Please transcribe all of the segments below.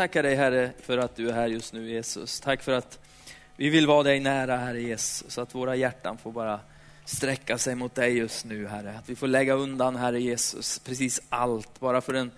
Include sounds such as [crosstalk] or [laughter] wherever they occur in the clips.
Tackar dig Herre för att du är här just nu Jesus. Tack för att vi vill vara dig nära Herre Jesus, så att våra hjärtan får bara sträcka sig mot dig just nu Herre. Att vi får lägga undan Herre Jesus precis allt, bara för en,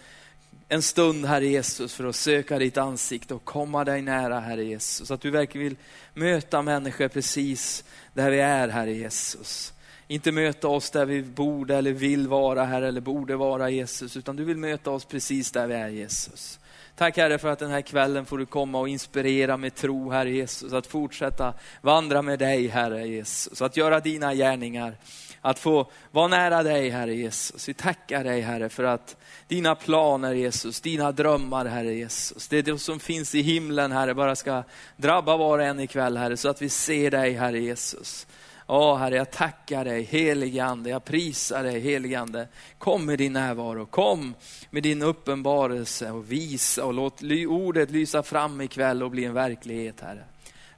en stund Herre Jesus för att söka ditt ansikte och komma dig nära Herre Jesus. Så att du verkligen vill möta människor precis där vi är Herre Jesus. Inte möta oss där vi borde eller vill vara här eller borde vara Jesus, utan du vill möta oss precis där vi är Jesus. Tack Herre för att den här kvällen får du komma och inspirera med tro Herre Jesus, att fortsätta vandra med dig Herre Jesus, att göra dina gärningar, att få vara nära dig Herre Jesus. Vi tackar dig Herre för att dina planer Jesus, dina drömmar Herre Jesus, det, är det som finns i himlen Herre, bara ska drabba var och en ikväll Herre, så att vi ser dig Herre Jesus. Åh Herre, jag tackar dig, helige Ande, jag prisar dig, helige Ande. Kom med din närvaro, kom med din uppenbarelse och visa och låt ordet lysa fram ikväll och bli en verklighet, Herre.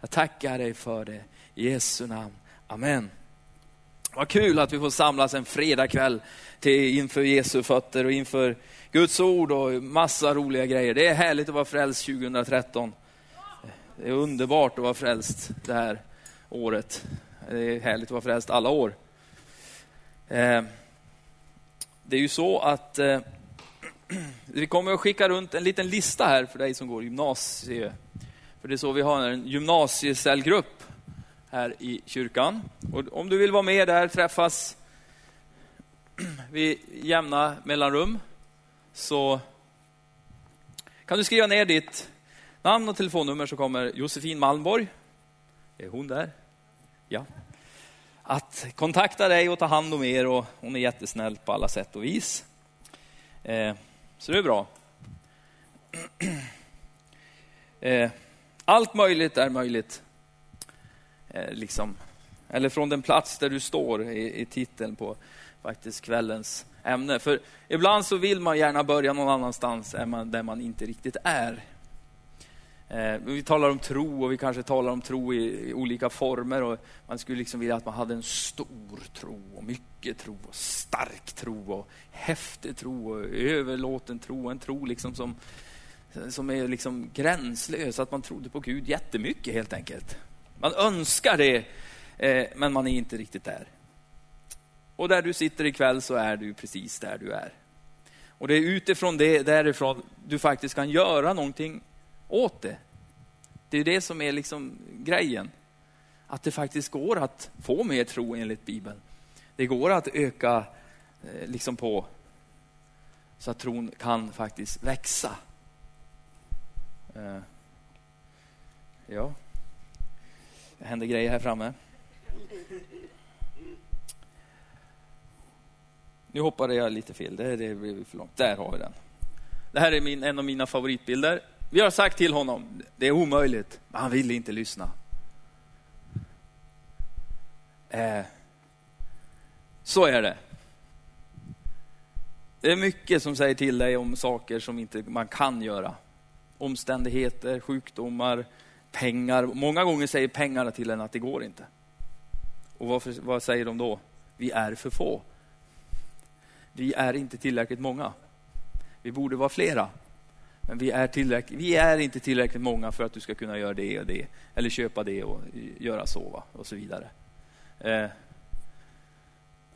Jag tackar dig för det, i Jesu namn. Amen. Vad kul att vi får samlas en fredagkväll till, inför Jesu fötter och inför Guds ord och massa roliga grejer. Det är härligt att vara frälst 2013. Det är underbart att vara frälst det här året. Det är härligt att vara frälst alla år. Eh, det är ju så att eh, [clears throat] vi kommer att skicka runt en liten lista här för dig som går gymnasie. För det är så vi har en gymnasiecellgrupp här i kyrkan. Och om du vill vara med där, träffas [clears throat] vid jämna mellanrum, så kan du skriva ner ditt namn och telefonnummer så kommer Josefin Malmborg. Är hon där? Ja. Att kontakta dig och ta hand om er och hon är jättesnäll på alla sätt och vis. Eh, så det är bra. [clears throat] Eh, allt möjligt är möjligt. Eh, liksom. Eller från den plats där du står i, i titeln på faktiskt kvällens ämne. För ibland så vill man gärna börja någon annanstans än man, där man inte riktigt är. Eh, vi talar om tro och vi kanske talar om tro i, i, olika former. Och man skulle liksom vilja att man hade en stor tro och mycket tro och stark tro och häftig tro och överlåten tro. En tro liksom som, som är liksom gränslös, att man trodde på Gud jättemycket helt enkelt. Man önskar det, eh, men man är inte riktigt där. Och där du sitter ikväll så är du precis där du är. Och det är utifrån det, därifrån du faktiskt kan göra någonting åt det. Det är det som är liksom grejen. Att det faktiskt går att få mer tro enligt Bibeln. Det går att öka eh, liksom på så att tron kan faktiskt växa. Eh, ja, det händer grejer här framme. Nu hoppade jag lite fel, det, det blev för långt. Där har vi den. Det här är min, en av mina favoritbilder. Vi har sagt till honom, det är omöjligt, men han vill inte lyssna. Eh, så är det. Det är mycket som säger till dig om saker som inte man kan göra. Omständigheter, sjukdomar, pengar. Många gånger säger pengarna till en att det går inte. Och varför, vad säger de då? Vi är för få. Vi är inte tillräckligt många. Vi borde vara flera. Men vi är, tillräckligt, vi är inte tillräckligt många för att du ska kunna göra det och det. Eller köpa det och göra så va? och så vidare. Eh,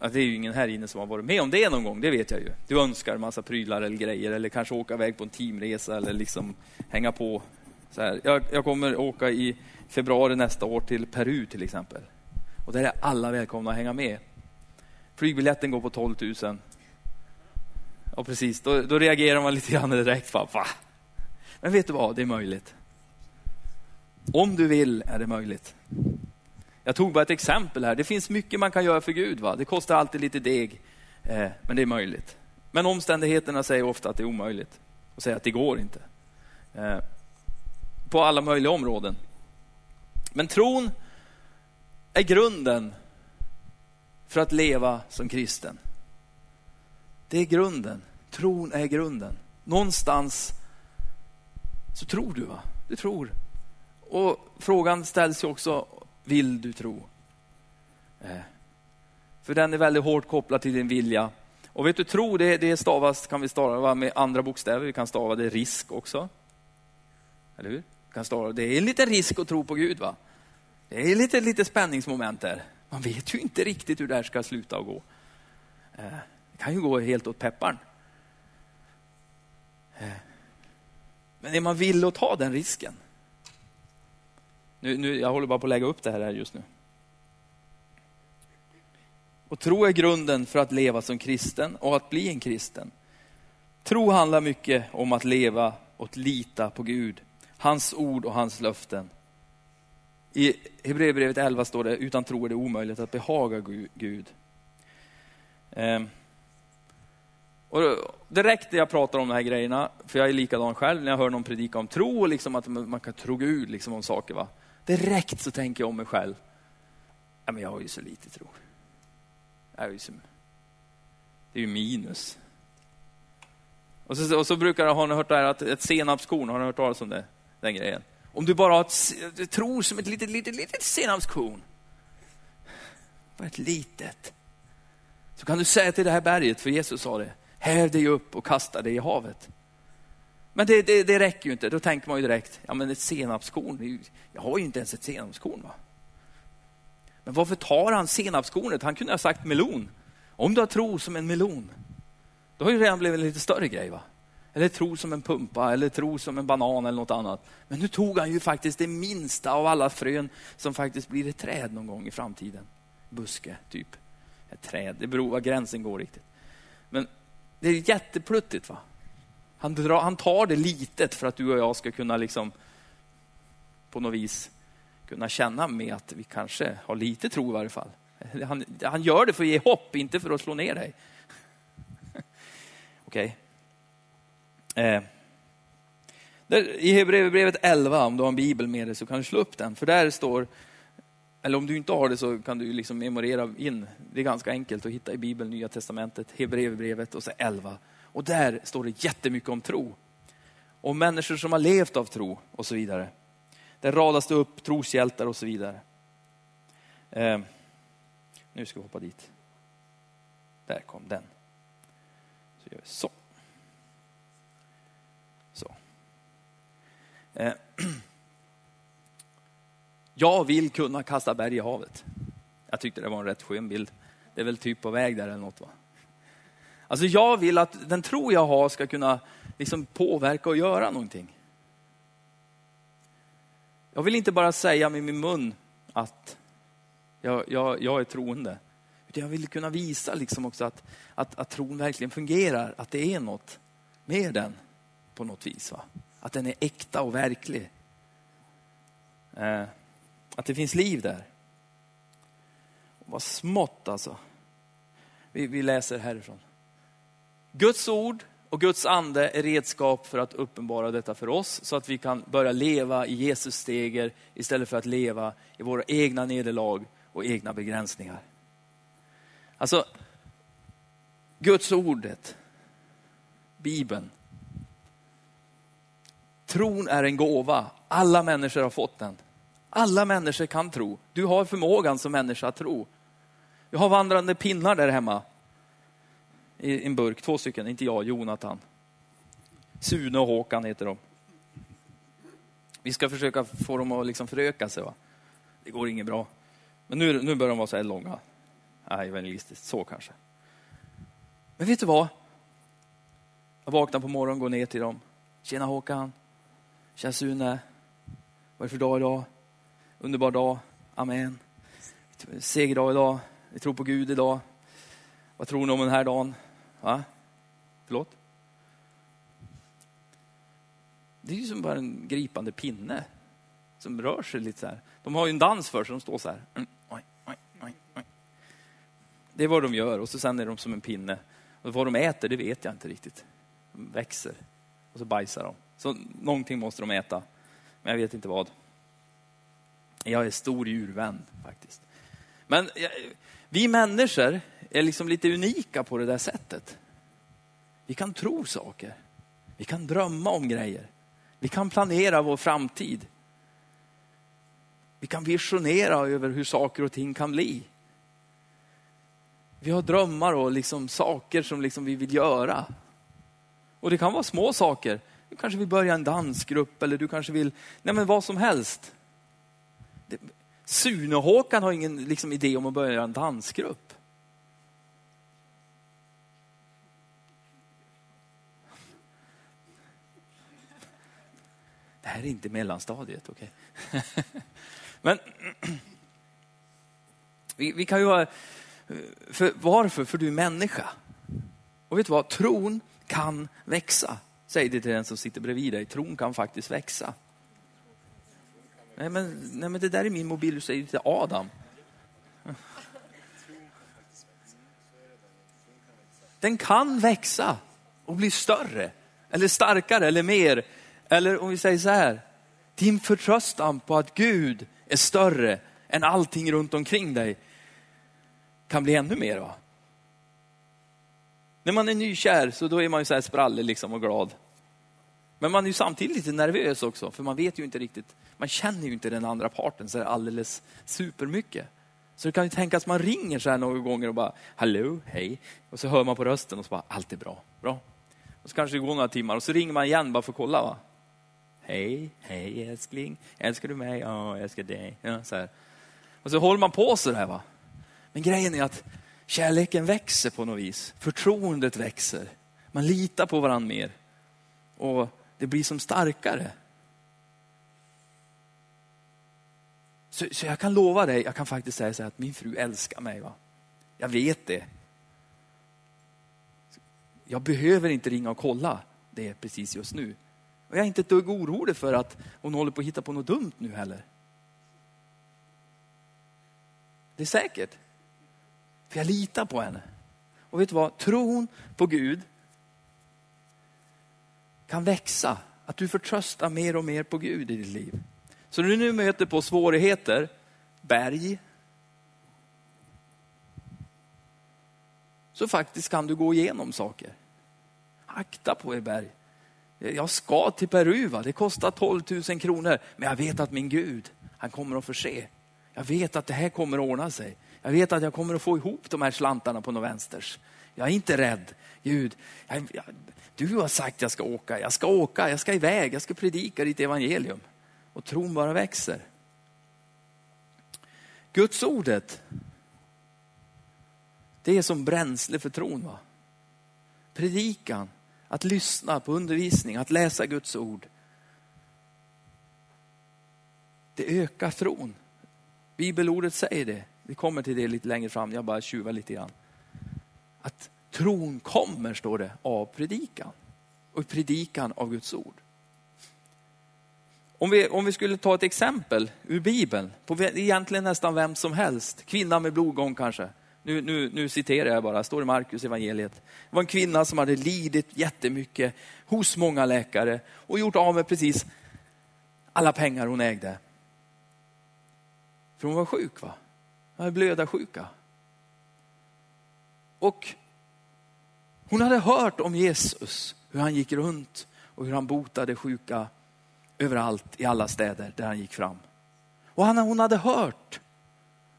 det är ju ingen här inne som har varit med om det någon gång, det vet jag ju. Du önskar massa prylar eller grejer eller kanske åka iväg på en teamresa eller liksom hänga på. Så här. Jag, jag kommer åka i februari nästa år till Peru till exempel. Och där är alla välkomna att hänga med. Flygbiljetten går på 12 000 Ja, precis. Då, då reagerar man lite grann direkt. Va? Men vet du vad? Det är möjligt. Om du vill är det möjligt. Jag tog bara ett exempel här. Det finns mycket man kan göra för Gud. Va? Det kostar alltid lite deg, eh, men det är möjligt. Men omständigheterna säger ofta att det är omöjligt och säger att det går inte. Eh, på alla möjliga områden. Men tron är grunden för att leva som kristen. Det är grunden. Tron är grunden. Någonstans så tror du, va? Du tror. Och frågan ställs ju också, vill du tro? Eh. För den är väldigt hårt kopplad till din vilja. Och vet du, tro det, det stavas, kan vi stava med andra bokstäver. Vi kan stava det risk också. Eller hur? Kan stava, det är lite risk att tro på Gud. va? Det är lite, lite spänningsmoment där. Man vet ju inte riktigt hur det här ska sluta och gå. Eh, det kan ju gå helt åt pepparn. Eh, men är man villig att ta den risken? Nu, nu, jag håller bara på att lägga upp det här just nu. Och tro är grunden för att leva som kristen och att bli en kristen. Tro handlar mycket om att leva och lita på Gud, hans ord och hans löften. I Hebreerbrevet 11 står det, utan tro är det omöjligt att behaga Gud. Ehm. Och direkt när jag pratar om de här grejerna, för jag är likadan själv, när jag hör någon predika om tro och liksom att man kan tro Gud liksom om saker. Va? Direkt så tänker jag om mig själv, ja, men jag har ju så lite tro. Jag är ju så, det är ju minus. Och så, och så brukar jag, har ni hört det här att ett senapskorn, har ni hört talas om det? Den grejen. Om du bara har ett, tror som ett litet, litet, litet senapskorn. Bara ett litet. Så kan du säga till det här berget, för Jesus sa det, häv dig upp och kasta dig i havet. Men det, det, det räcker ju inte, då tänker man ju direkt, ja men ett senapskorn, jag har ju inte ens ett senapskorn. Va? Men varför tar han senapskornet? Han kunde ha sagt melon. Om du har tro som en melon, då har ju redan blivit en lite större grej. va? Eller tro som en pumpa, eller tro som en banan eller något annat. Men nu tog han ju faktiskt det minsta av alla frön som faktiskt blir ett träd någon gång i framtiden. Buske, typ. Ett träd, det beror var gränsen går riktigt. Men det är jättepluttigt. va? Han, drar, han tar det litet för att du och jag ska kunna liksom på något vis kunna känna med att vi kanske har lite tro i varje fall. Han, han gör det för att ge hopp, inte för att slå ner dig. [laughs] Okej. Okay. Eh. I Hebreerbrevet 11, om du har en bibel med dig så kan du slå upp den. För där står, eller om du inte har det så kan du liksom memorera in. Det är ganska enkelt att hitta i bibeln, Nya Testamentet, Hebreerbrevet och så 11. Och där står det jättemycket om tro. Om människor som har levt av tro och så vidare. Där radas det upp troshjältar och så vidare. Eh. Nu ska vi hoppa dit. Där kom den. Så gör vi så. Så. Eh. [clears throat] Jag vill kunna kasta berg i havet. Jag tyckte det var en rätt skön bild. Det är väl typ på väg där eller något va? Alltså jag vill att den tro jag har ska kunna liksom påverka och göra någonting. Jag vill inte bara säga med min mun att jag, jag, jag är troende. Utan jag vill kunna visa liksom också att, att, att tron verkligen fungerar, att det är något med den på något vis. Va? Att den är äkta och verklig. Eh, att det finns liv där. Vad smått alltså. Vi, vi läser härifrån. Guds ord och Guds ande är redskap för att uppenbara detta för oss så att vi kan börja leva i Jesus steger istället för att leva i våra egna nederlag och egna begränsningar. Alltså, Guds ordet, Bibeln. Tron är en gåva. Alla människor har fått den. Alla människor kan tro. Du har förmågan som människa att tro. Jag har vandrande pinnar där hemma. I en burk, två stycken, inte jag, Jonathan. Sune och Håkan heter de. Vi ska försöka få dem att liksom föröka sig. Va? Det går inget bra. Men nu, nu börjar de vara så här långa. Nej, evangelistiskt, så kanske. Men vet du vad? Jag vaknar på morgonen, går ner till dem. Tjena Håkan. Tjena Sune. Vad är det för dag idag? Underbar dag. Amen. Segerdag idag. Vi tror på Gud idag. Vad tror ni om den här dagen? Va? Förlåt? Det är ju som bara en gripande pinne som rör sig lite så här. De har ju en dans för sig, de står så här. Mm. Det är vad de gör och så sen är de som en pinne. Och vad de äter, det vet jag inte riktigt. De växer och så bajsar de. Så någonting måste de äta, men jag vet inte vad. Jag är stor djurvän faktiskt. Men vi människor är liksom lite unika på det där sättet. Vi kan tro saker. Vi kan drömma om grejer. Vi kan planera vår framtid. Vi kan visionera över hur saker och ting kan bli. Vi har drömmar och liksom saker som liksom vi vill göra. Och det kan vara små saker. Du kanske vill börja en dansgrupp eller du kanske vill, nej men vad som helst. Sune-Håkan har ingen liksom, idé om att börja en dansgrupp. Det här är inte mellanstadiet, okej? Okay? [laughs] Men vi, vi, kan ju vara... För, varför? För du är människa. Och vet du vad? Tron kan växa. Säg det till den som sitter bredvid dig. Tron kan faktiskt växa. Nej men, nej, men det där är min mobil, du säger till Adam. Den kan växa och bli större, eller starkare, eller mer. Eller om vi säger så här, din förtröstan på att Gud är större än allting runt omkring dig kan bli ännu mer. Va? När man är nykär så då är man ju så här sprallig liksom och glad. Men man är ju samtidigt lite nervös också, för man vet ju inte riktigt, man känner ju inte den andra parten så alldeles supermycket. Så det kan ju tänkas att man ringer så här några gånger och bara, hallå, hej. Och så hör man på rösten och så bara, allt är bra, bra. Och så kanske det går några timmar och så ringer man igen bara för att kolla. Va? Hej, hej älskling, älskar du mig? Ja, jag älskar dig. Ja, så här. Och så håller man på så där. Va? Men grejen är att kärleken växer på något vis. Förtroendet växer. Man litar på varandra mer. Och det blir som starkare. Så, så jag kan lova dig, jag kan faktiskt säga så här att min fru älskar mig. Va? Jag vet det. Jag behöver inte ringa och kolla det precis just nu. Och jag är inte ett dugg orolig för att hon håller på att hitta på något dumt nu heller. Det är säkert. För jag litar på henne. Och vet du vad? Tron på Gud kan växa. Att du förtröstar mer och mer på Gud i ditt liv. Så när du nu möter på svårigheter, berg, så faktiskt kan du gå igenom saker. Akta på er berg. Jag ska till Peru, va? det kostar 12 000 kronor, men jag vet att min Gud, han kommer att förse. Jag vet att det här kommer att ordna sig. Jag vet att jag kommer att få ihop de här slantarna på något vänsters. Jag är inte rädd. Gud, jag, jag, du har sagt att jag ska åka. Jag ska åka, jag ska iväg, jag ska predika ditt evangelium. Och tron bara växer. Guds ordet, det är som bränsle för tron. Va? Predikan, att lyssna på undervisning, att läsa Guds ord. Det ökar tron. Bibelordet säger det. Vi kommer till det lite längre fram, jag bara tjuvar lite grann. Att tron kommer, står det, av predikan. Och predikan av Guds ord. Om vi, om vi skulle ta ett exempel ur Bibeln, på egentligen nästan vem som helst, kvinna med blodgång kanske. Nu, nu, nu citerar jag bara, står i Markus evangeliet. Det var en kvinna som hade lidit jättemycket hos många läkare och gjort av med precis alla pengar hon ägde. För hon var sjuk va? Hon hade blödarsjuka. Och hon hade hört om Jesus, hur han gick runt och hur han botade sjuka överallt i alla städer där han gick fram. Och hon hade hört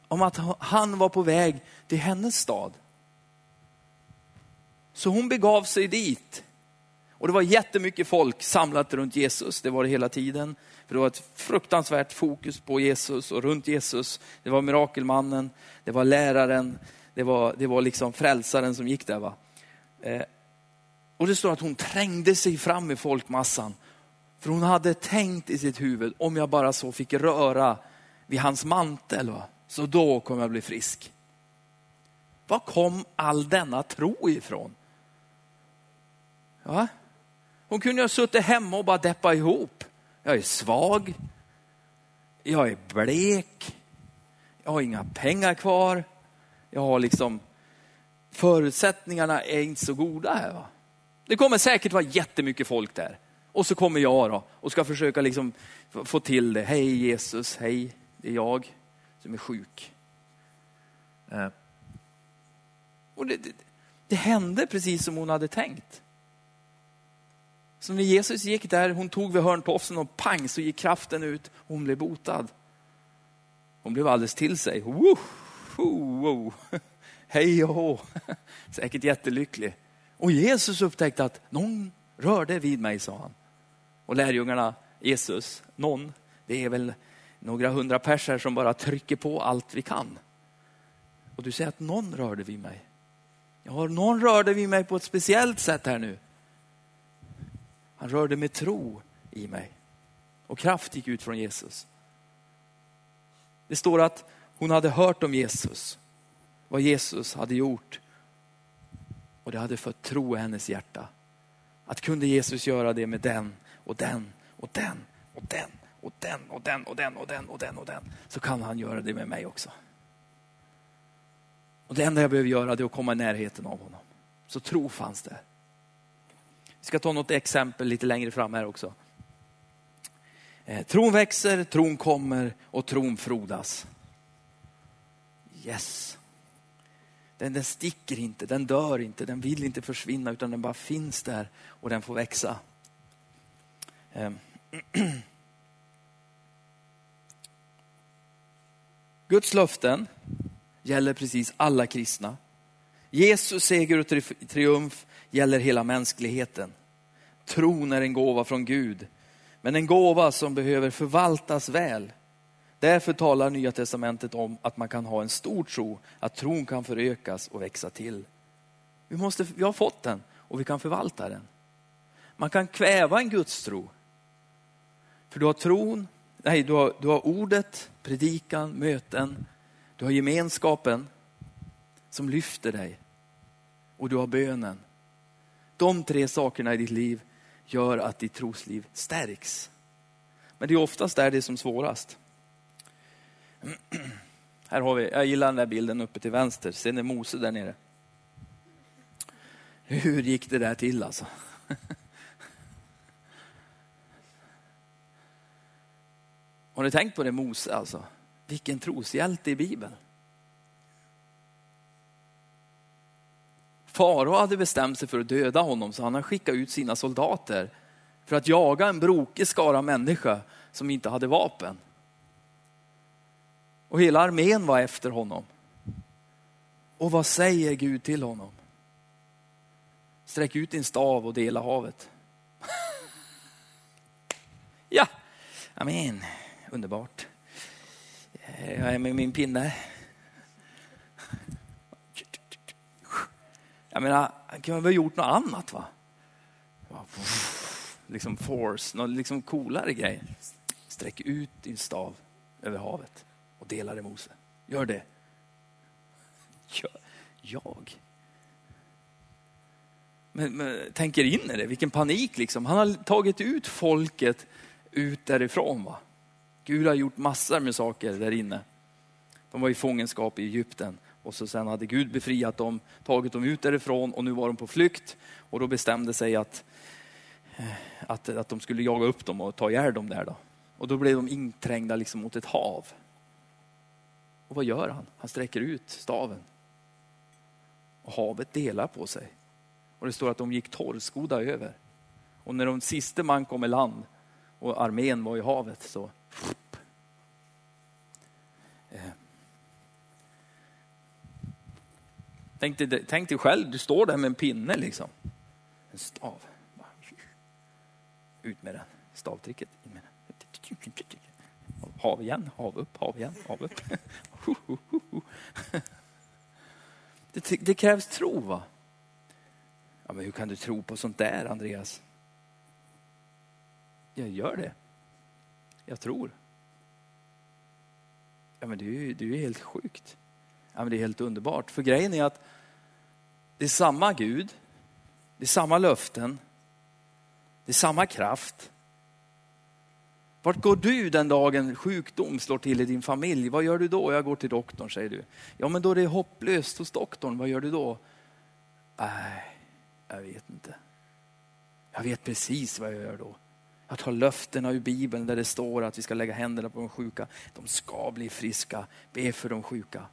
om att han var på väg till hennes stad. Så hon begav sig dit. Och det var jättemycket folk samlat runt Jesus, det var det hela tiden. För det var ett fruktansvärt fokus på Jesus och runt Jesus. Det var mirakelmannen, det var läraren, det var, det var liksom frälsaren som gick där. Va? Eh, och det står att hon trängde sig fram i folkmassan. För hon hade tänkt i sitt huvud, om jag bara så fick röra vid hans mantel, va? så då kommer jag bli frisk. Var kom all denna tro ifrån? Ja? Hon kunde ha suttit hemma och bara deppa ihop. Jag är svag. Jag är blek. Jag har inga pengar kvar. Jag har liksom, förutsättningarna är inte så goda här. Va? Det kommer säkert vara jättemycket folk där. Och så kommer jag då och ska försöka liksom få till det. Hej Jesus, hej, det är jag som är sjuk. Eh. Och det, det, det hände precis som hon hade tänkt. Så när Jesus gick där, hon tog vid hörntofsen och pang så gick kraften ut och hon blev botad. Hon blev alldeles till sig. Woo, woo. Hej och hå. [laughs] Säkert jättelycklig. Och Jesus upptäckte att någon rörde vid mig, sa han. Och lärjungarna, Jesus, någon, det är väl några hundra perser som bara trycker på allt vi kan. Och du säger att någon rörde vid mig. Ja, någon rörde vid mig på ett speciellt sätt här nu. Han rörde med tro i mig. Och kraft gick ut från Jesus. Det står att hon hade hört om Jesus, vad Jesus hade gjort. Och det hade fött tro i hennes hjärta. Att kunde Jesus göra det med den och den och den och den och den och den och den och den och den och den så kan han göra det med mig också. Och det enda jag behöver göra är att komma i närheten av honom. Så tro fanns där. Vi ska ta något exempel lite längre fram här också. Eh, tron växer, tron kommer och tron frodas. Yes. Den, den sticker inte, den dör inte, den vill inte försvinna utan den bara finns där och den får växa. Ehm. [clears throat] Guds löften gäller precis alla kristna. Jesus seger och triumf gäller hela mänskligheten. Tron är en gåva från Gud, men en gåva som behöver förvaltas väl. Därför talar Nya Testamentet om att man kan ha en stor tro, att tron kan förökas och växa till. Vi, måste, vi har fått den och vi kan förvalta den. Man kan kväva en gudstro. För du har tron, nej, du har, du har ordet, predikan, möten, du har gemenskapen som lyfter dig och du har bönen. De tre sakerna i ditt liv gör att ditt trosliv stärks. Men det är oftast där det är som svårast. [clears throat] Här har vi, jag gillar den där bilden uppe till vänster, ser ni Mose där nere? Hur gick det där till alltså? [laughs] Har ni tänkt på det Mose alltså? Vilken troshjälte i Bibeln. Farao hade bestämt sig för att döda honom så han har skickat ut sina soldater för att jaga en brokig skara människa som inte hade vapen. Och hela armén var efter honom. Och vad säger Gud till honom? Sträck ut din stav och dela havet. [laughs] ja, amen. Underbart. Eh, jag är med min pinne. [laughs] Jag menar, han kunde ha gjort något annat va? Liksom force, någon liksom coolare grej. Sträck ut din stav över havet Delar i Mose. Gör det. Jag? Men, men tänker in i det, vilken panik liksom. Han har tagit ut folket ut därifrån. Va? Gud har gjort massor med saker där inne. De var i fångenskap i Egypten och så sen hade Gud befriat dem, tagit dem ut därifrån och nu var de på flykt. Och då bestämde sig att, eh, att, att de skulle jaga upp dem och ta ihjäl dem där. Då. Och då blev de inträngda liksom mot ett hav. Och vad gör han? Han sträcker ut staven. Och havet delar på sig. Och det står att de gick torrskodda över. Och när de sista man kom i land och armén var i havet så. Eh. Tänk dig, tänk dig själv, du står där med en pinne liksom. En stav. Ut med den. Stavtricket. In med den. Hav igen, hav upp, hav igen, hav upp. [laughs] Det, det krävs tro va? Ja, men hur kan du tro på sånt där Andreas? Jag gör det. Jag tror. Ja, men det är ju, det är helt sjukt. Ja, men det är helt underbart. För grejen är att det är samma Gud, det är samma löften, det är samma kraft. Vart går du den dagen sjukdom slår till i din familj? Vad gör du då? Jag går till doktorn, säger du. Ja, men då är det hopplöst hos doktorn. Vad gör du då? Nej, jag vet inte. Jag vet precis vad jag gör då. Jag tar löftena ur Bibeln där det står att vi ska lägga händerna på de sjuka. De ska bli friska. Be för de sjuka.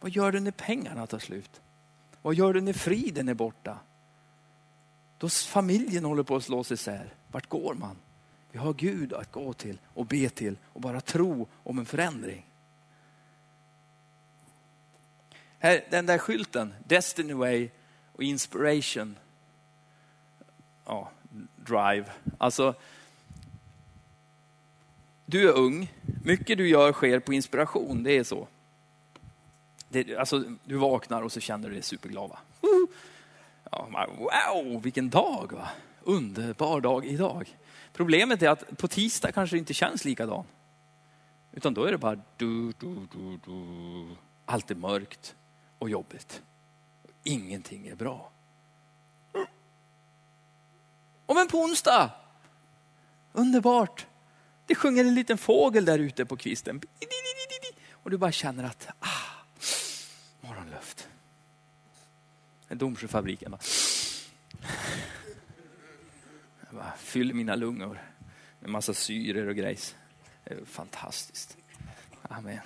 Vad gör du när pengarna tar slut? Vad gör du när friden är borta? Då familjen håller på att slås isär. Vart går man? Vi har Gud att gå till och be till och bara tro om en förändring. Här, den där skylten, Destiny Way och Inspiration. Ja, drive. Alltså, du är ung, mycket du gör sker på inspiration, det är så. Det, alltså, du vaknar och så känner du dig superglad. Va? Ja, wow, vilken dag! Va? Underbar dag idag. Problemet är att på tisdag kanske det inte känns likadan. Utan då är det bara du, du, du, du. Allt är mörkt och jobbigt. Ingenting är bra. Och men på onsdag, underbart. Det sjunger en liten fågel där ute på kvisten. Och du bara känner att, ah, morgonluft. Domsjöfabriken bara. Fyller mina lungor med massa syror och grejs. Det är fantastiskt. Amen.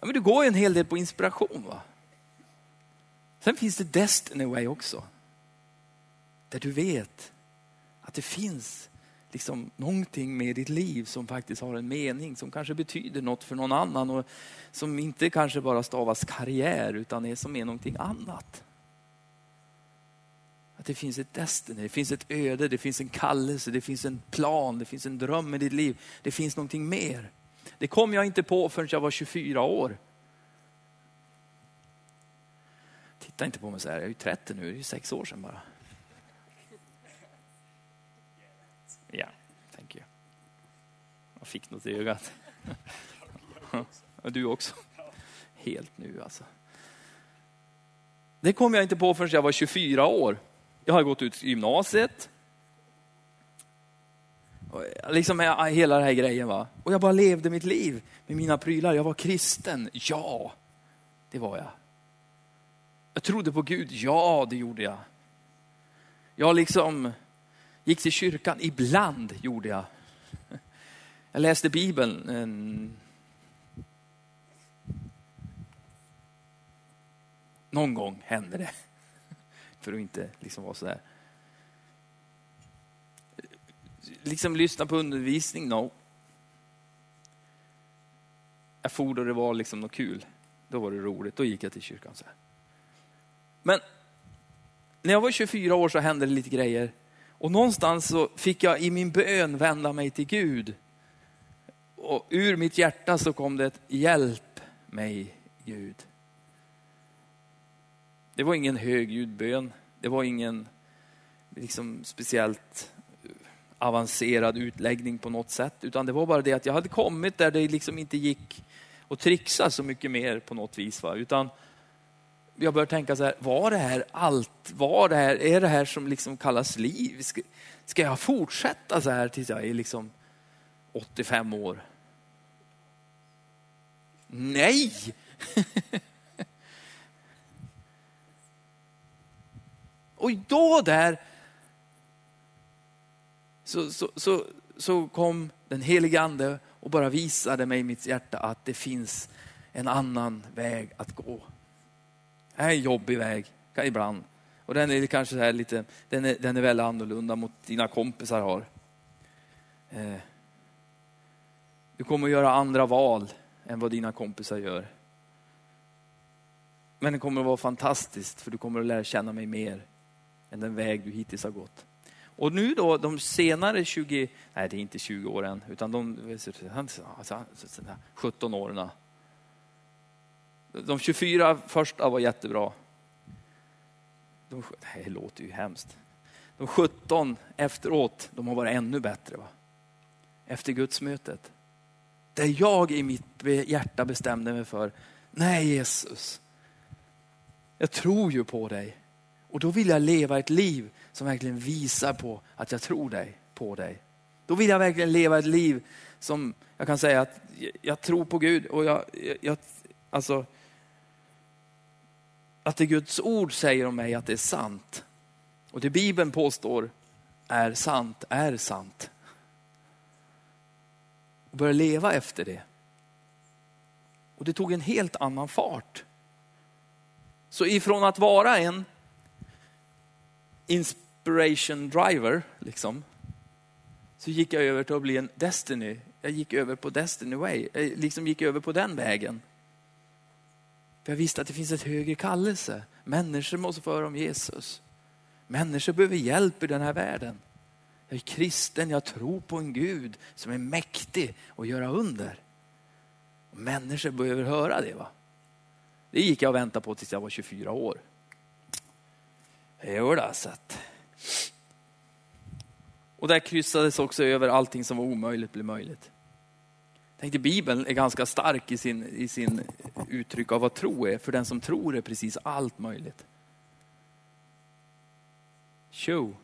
Ja, men du går ju en hel del på inspiration. va? Sen finns det Destiny Way också. Där du vet att det finns liksom någonting med ditt liv som faktiskt har en mening, som kanske betyder något för någon annan och som inte kanske bara stavas karriär utan är som är någonting annat. Det finns ett destiny, det finns ett öde, det finns en kallelse, det finns en plan, det finns en dröm i ditt liv. Det finns någonting mer. Det kom jag inte på förrän jag var 24 år. Titta inte på mig så här, jag är ju 30 nu, det är ju sex år sedan bara. Ja, thank you. Jag fick något i ögat. Du också. Helt nu alltså. Det kom jag inte på förrän jag var 24 år. Jag har gått ut gymnasiet. Liksom hela den här grejen. Va? Och jag bara levde mitt liv med mina prylar. Jag var kristen. Ja, det var jag. Jag trodde på Gud. Ja, det gjorde jag. Jag liksom gick till kyrkan. Ibland gjorde jag. Jag läste Bibeln. Någon gång hände det. För att inte liksom vara sådär. Liksom lyssna på undervisning? No. Jag for då det var liksom något kul. Då var det roligt, då gick jag till kyrkan. så här. Men när jag var 24 år så hände det lite grejer. Och någonstans så fick jag i min bön vända mig till Gud. Och ur mitt hjärta så kom det ett hjälp mig Gud. Det var ingen högljudd bön. Det var ingen liksom, speciellt avancerad utläggning på något sätt. Utan det var bara det att jag hade kommit där det liksom inte gick att trixa så mycket mer på något vis. Va? Utan jag började tänka så här, var det här allt? Var det här, är det här som liksom kallas liv? Ska, ska jag fortsätta så här tills jag är liksom 85 år? Nej! [laughs] Och då där så, så, så, så kom den helige ande och bara visade mig i mitt hjärta att det finns en annan väg att gå. Det är en jobbig väg ibland. Och den är kanske så här lite, den är, den är väldigt annorlunda mot dina kompisar har. Eh, du kommer att göra andra val än vad dina kompisar gör. Men det kommer att vara fantastiskt för du kommer att lära känna mig mer än den väg du hittills har gått. Och nu då, de senare 20, nej det är inte 20 åren, utan de alltså, 17 åren. De 24 första var jättebra. De, det låter ju hemskt. De 17 efteråt, de har varit ännu bättre. Va? Efter gudsmötet. Där jag i mitt hjärta bestämde mig för, nej Jesus, jag tror ju på dig. Och då vill jag leva ett liv som verkligen visar på att jag tror dig, på dig. Då vill jag verkligen leva ett liv som jag kan säga att jag tror på Gud och jag, jag alltså att det Guds ord säger om mig att det är sant. Och det Bibeln påstår är sant, är sant. Och börja leva efter det. Och det tog en helt annan fart. Så ifrån att vara en inspiration driver, liksom, så gick jag över till att bli en Destiny. Jag gick över på Destiny way, jag liksom gick över på den vägen. För jag visste att det finns ett högre kallelse. Människor måste få höra om Jesus. Människor behöver hjälp i den här världen. Jag är kristen, jag tror på en Gud som är mäktig att göra under. Människor behöver höra det. va? Det gick jag och väntade på tills jag var 24 år. Jo, då, så att... Och där kryssades också över allting som var omöjligt blev möjligt. Jag tänkte Bibeln är ganska stark i sin, i sin uttryck av vad tro är. För den som tror är precis allt möjligt. Tjo.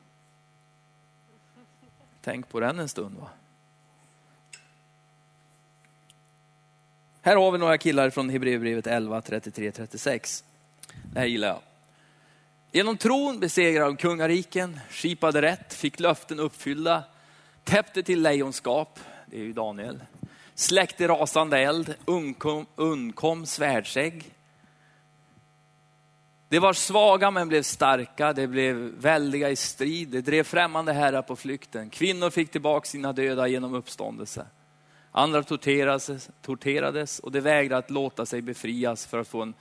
Tänk på den en stund. va. Här har vi några killar från Hebreerbrevet 11, 33-36. Det här gillar jag. Genom tron besegrade de kungariken, skipade rätt, fick löften uppfyllda, täppte till lejonskap, det är ju Daniel, släckte rasande eld, undkom, undkom svärdsägg. Det var svaga men blev starka, det blev väldiga i strid, det drev främmande herrar på flykten. Kvinnor fick tillbaka sina döda genom uppståndelse. Andra torterades, torterades och de vägrade att låta sig befrias för att få en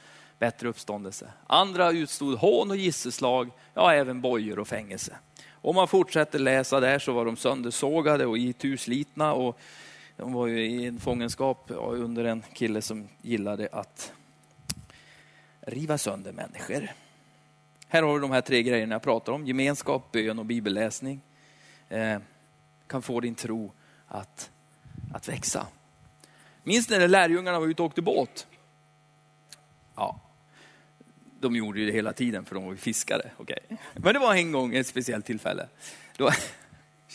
bättre uppståndelse. Andra utstod hån och gisselslag, ja även bojor och fängelse. Om man fortsätter läsa där så var de söndersågade och ituslitna och de var ju i en fångenskap under en kille som gillade att riva sönder människor. Här har du de här tre grejerna jag pratar om. Gemenskap, bön och bibelläsning. Eh, kan få din tro att, att växa. Minns ni när lärjungarna var ute och åkte båt? Ja, de gjorde ju det hela tiden för de var ju fiskare. Okay. Men det var en gång ett speciellt tillfälle. Då,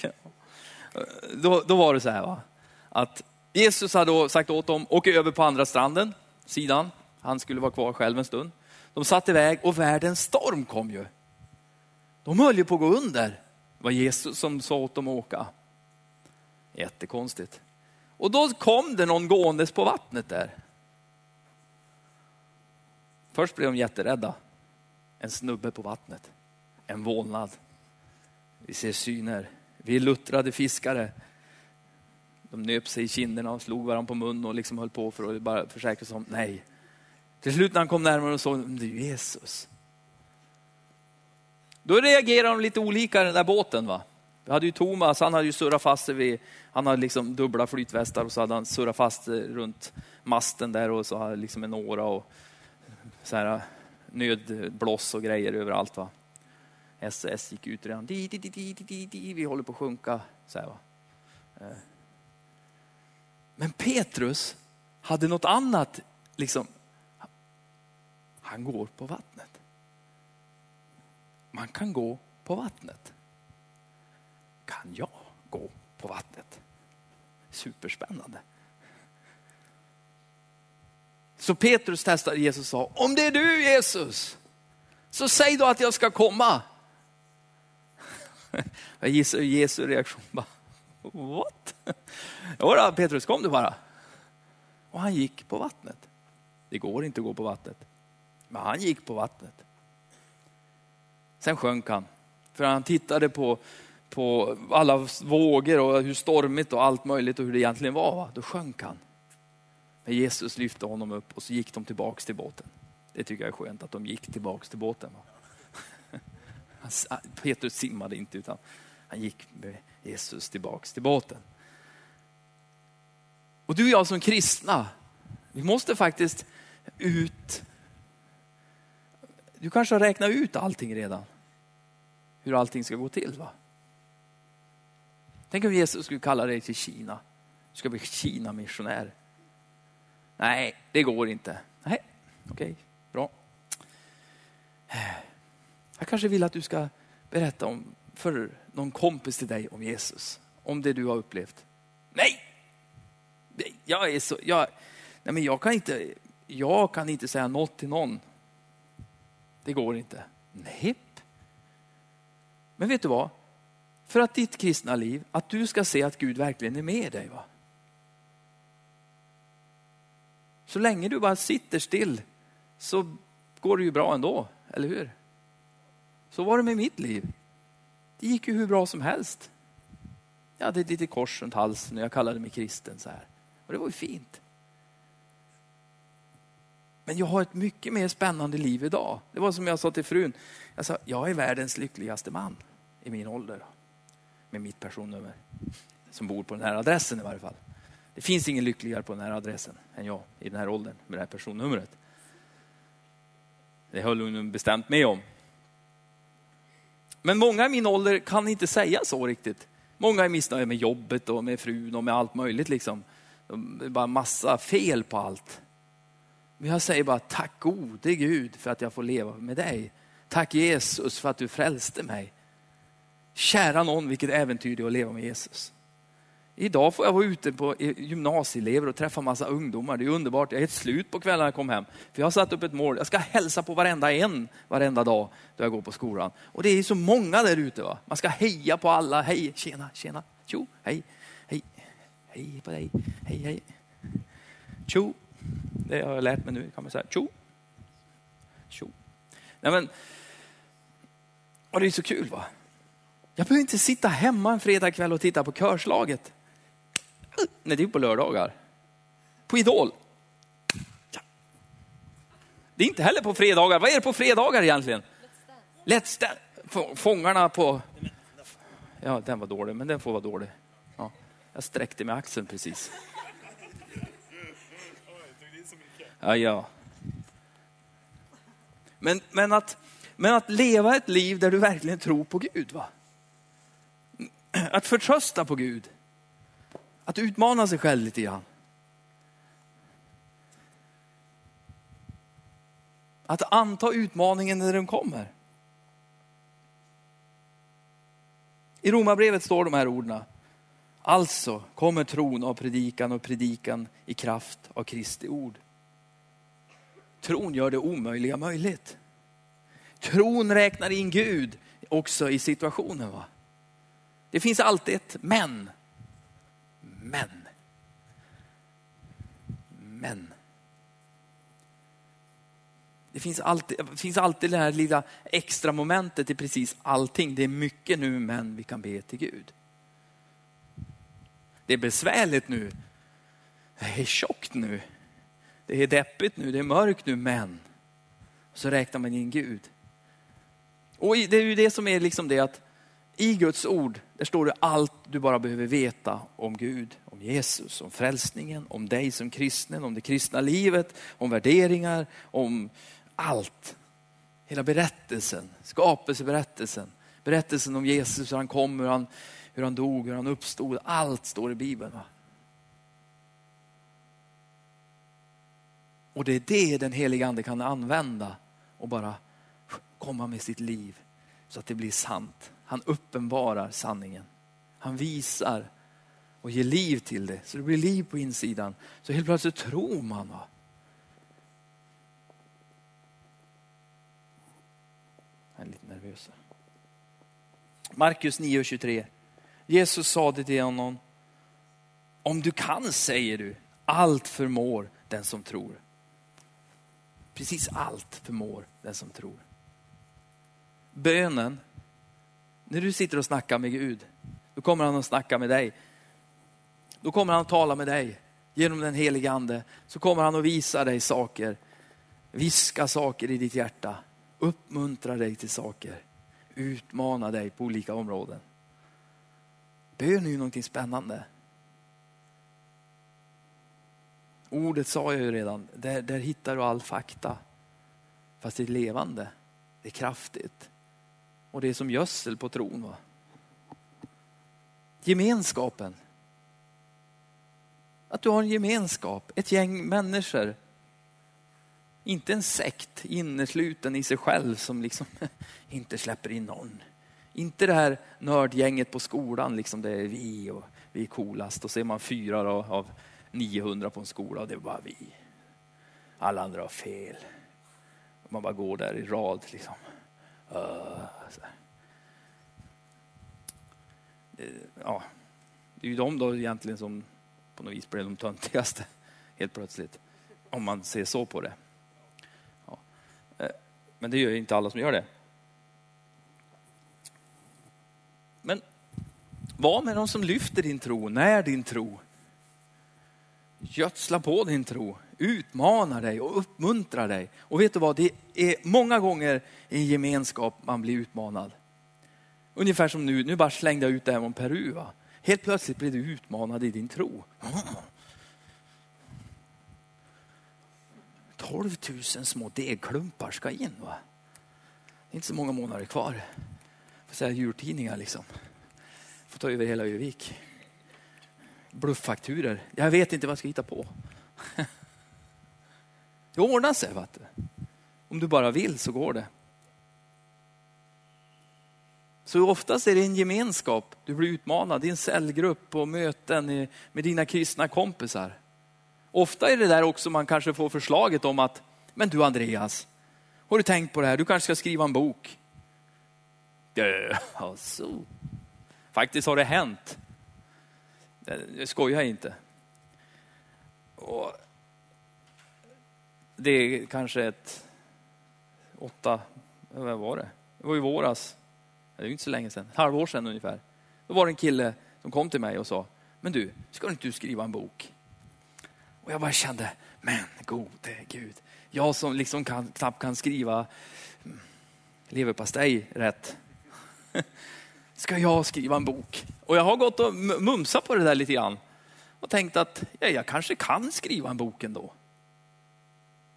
[laughs] då, då var det så här va? att Jesus hade sagt åt dem, åka över på andra stranden, sidan. Han skulle vara kvar själv en stund. De satt iväg och världens storm kom ju. De höll ju på att gå under. Det var Jesus som sa åt dem att åka. Jättekonstigt. Och då kom det någon gåendes på vattnet där. Först blev de jätterädda. En snubbe på vattnet. En vålnad. Vi ser syner. Vi är luttrade fiskare. De nöp sig i kinderna och slog varandra på munnen och liksom höll på för att bara försäkra sig om nej. Till slut när han kom närmare och såg, det är Jesus. Då reagerade de lite olika i den där båten. va. Vi hade ju Thomas, han hade ju surrat fast sig vid, han hade liksom dubbla flytvästar och så hade han surrat fast sig runt masten där och så hade liksom en åra och så här, äh, nödblås och grejer överallt. Va? SOS gick ut redan. Di, di, di, di, di, vi håller på att sjunka. Så här, va? Äh. Men Petrus hade något annat. Liksom. Han går på vattnet. Man kan gå på vattnet. Kan jag gå på vattnet? Superspännande. Så Petrus testade Jesus och sa, om det är du Jesus, så säg då att jag ska komma. [laughs] Jag gissar Jesu reaktion bara, what? [laughs] Jodå Petrus, kom du bara. Och han gick på vattnet. Det går inte att gå på vattnet. Men han gick på vattnet. Sen sjönk han. För han tittade på, på alla vågor och hur stormigt och allt möjligt och hur det egentligen var. Då sjönk han. Men Jesus lyfte honom upp och så gick de tillbaks till båten. Det tycker jag är skönt att de gick tillbaks till båten. [laughs] Petrus simmade inte utan han gick med Jesus tillbaks till båten. Och du och jag som kristna, vi måste faktiskt ut. Du kanske har räknat ut allting redan. Hur allting ska gå till. va? Tänk om Jesus skulle kalla dig till Kina. Du ska bli Kina-missionär. Nej, det går inte. Nej, okej, okay, bra. Jag kanske vill att du ska berätta om, för någon kompis till dig om Jesus. Om det du har upplevt. Nej! Jag är så, jag, nej men jag kan inte, jag kan inte säga något till någon. Det går inte. Nej. Men vet du vad? För att ditt kristna liv, att du ska se att Gud verkligen är med dig. Va? Så länge du bara sitter still så går det ju bra ändå, eller hur? Så var det med mitt liv. Det gick ju hur bra som helst. Jag hade ett litet kors runt halsen och jag kallade mig kristen så här. Och det var ju fint. Men jag har ett mycket mer spännande liv idag. Det var som jag sa till frun. Jag sa, jag är världens lyckligaste man i min ålder. Med mitt personnummer. Som bor på den här adressen i varje fall. Det finns ingen lyckligare på den här adressen än jag i den här åldern med det här personnumret. Det höll hon bestämt med om. Men många i min ålder kan inte säga så riktigt. Många är missnöjda med jobbet och med frun och med allt möjligt. Liksom. Det är bara massa fel på allt. Men jag säger bara tack gode Gud för att jag får leva med dig. Tack Jesus för att du frälste mig. Kära någon vilket äventyr det är att leva med Jesus. Idag får jag vara ute på eh, gymnasieelever och träffa massa ungdomar. Det är underbart. Jag är helt slut på kvällarna jag kom hem. För jag har satt upp ett mål. Jag ska hälsa på varenda en varenda dag då jag går på skolan. Och det är så många där ute. Va? Man ska heja på alla. Hej, tjena, tjena, tjo, hej, hej, hej på dig, hej, hej. Tjo, det har jag lärt mig nu kan man säga. Tjo, tjo. Nej, men, och det är så kul va. Jag behöver inte sitta hemma en fredagkväll och titta på körslaget. Nej, det är på lördagar. På Idol. Det är inte heller på fredagar. Vad är det på fredagar egentligen? Let's Dance. Fångarna på... Ja, den var dålig, men den får vara dålig. Ja, jag sträckte med axeln precis. Ja, ja. Men, men, att, men att leva ett liv där du verkligen tror på Gud. va? Att förtrösta på Gud. Att utmana sig själv lite grann. Att anta utmaningen när den kommer. I Romarbrevet står de här orden. Alltså kommer tron av predikan och predikan i kraft av Kristi ord. Tron gör det omöjliga möjligt. Tron räknar in Gud också i situationen. Va? Det finns alltid ett men. Men. Men. Det finns alltid, det finns alltid det här lilla extra momentet i precis allting. Det är mycket nu men vi kan be till Gud. Det är besvärligt nu. Det är tjockt nu. Det är deppigt nu, det är mörkt nu, men. Så räknar man in Gud. Och det är ju det som är liksom det att i Guds ord, där står det allt du bara behöver veta om Gud, om Jesus, om frälsningen, om dig som kristen, om det kristna livet, om värderingar, om allt. Hela berättelsen, skapelseberättelsen, berättelsen om Jesus, hur han kom, hur han, hur han dog, hur han uppstod. Allt står i Bibeln. Va? Och det är det den heliga ande kan använda och bara komma med sitt liv så att det blir sant. Han uppenbarar sanningen. Han visar och ger liv till det, så det blir liv på insidan. Så helt plötsligt tror man. Va? Jag är lite nervös. Markus 9.23. Jesus sade till honom, om du kan säger du, allt förmår den som tror. Precis allt förmår den som tror. Bönen när du sitter och snackar med Gud, då kommer han att snacka med dig. Då kommer han att tala med dig genom den helige ande. Så kommer han att visa dig saker, viska saker i ditt hjärta, uppmuntra dig till saker, utmana dig på olika områden. Bön är ju någonting spännande. Ordet sa jag ju redan, där, där hittar du all fakta. Fast det är levande, det är kraftigt. Och det är som gödsel på tron. Va? Gemenskapen. Att du har en gemenskap, ett gäng människor. Inte en sekt innesluten i sig själv som liksom [laughs] inte släpper in någon. Inte det här nördgänget på skolan, liksom det är vi och vi är coolast. Och så är man fyra då, av 900 på en skola och det är bara vi. Alla andra har fel. Man bara går där i rad. Liksom. Eh, ja, det är ju de då egentligen som på något vis blev de töntigaste helt plötsligt. Om man ser så på det. Ja. Eh, men det gör inte alla som gör det. Men var med de som lyfter din tro, när din tro. Gödsla på din tro, utmanar dig och uppmuntrar dig. Och vet du vad, det är många gånger i en gemenskap man blir utmanad. Ungefär som nu, nu bara slängde jag ut det här om Peru. Va? Helt plötsligt blir du utmanad i din tro. 12 000 små degklumpar ska in. Va? Det är inte så många månader kvar. Får säga djurtidningar liksom. Får ta över hela Övik. Blufffakturer. Jag vet inte vad jag ska hitta på. [laughs] Det ordnar sig. Vet du. Om du bara vill så går det. Så oftast är det en gemenskap. Du blir utmanad i en cellgrupp och möten med dina kristna kompisar. Ofta är det där också man kanske får förslaget om att, men du Andreas, har du tänkt på det här? Du kanske ska skriva en bok. [laughs] Alltså. Faktiskt har det hänt. Jag skojar inte. Och det är kanske ett åtta, vad var det? Det var i våras. Det är ju inte så länge sedan, ett halvår sedan ungefär. Då var det en kille som kom till mig och sa, men du, ska inte du skriva en bok? Och jag bara kände, men gode Gud, jag som liksom kan, knappt kan skriva mm, leverpastej rätt. [laughs] Ska jag skriva en bok? Och jag har gått och mumsat på det där lite grann. Och tänkt att ja, jag kanske kan skriva en bok ändå.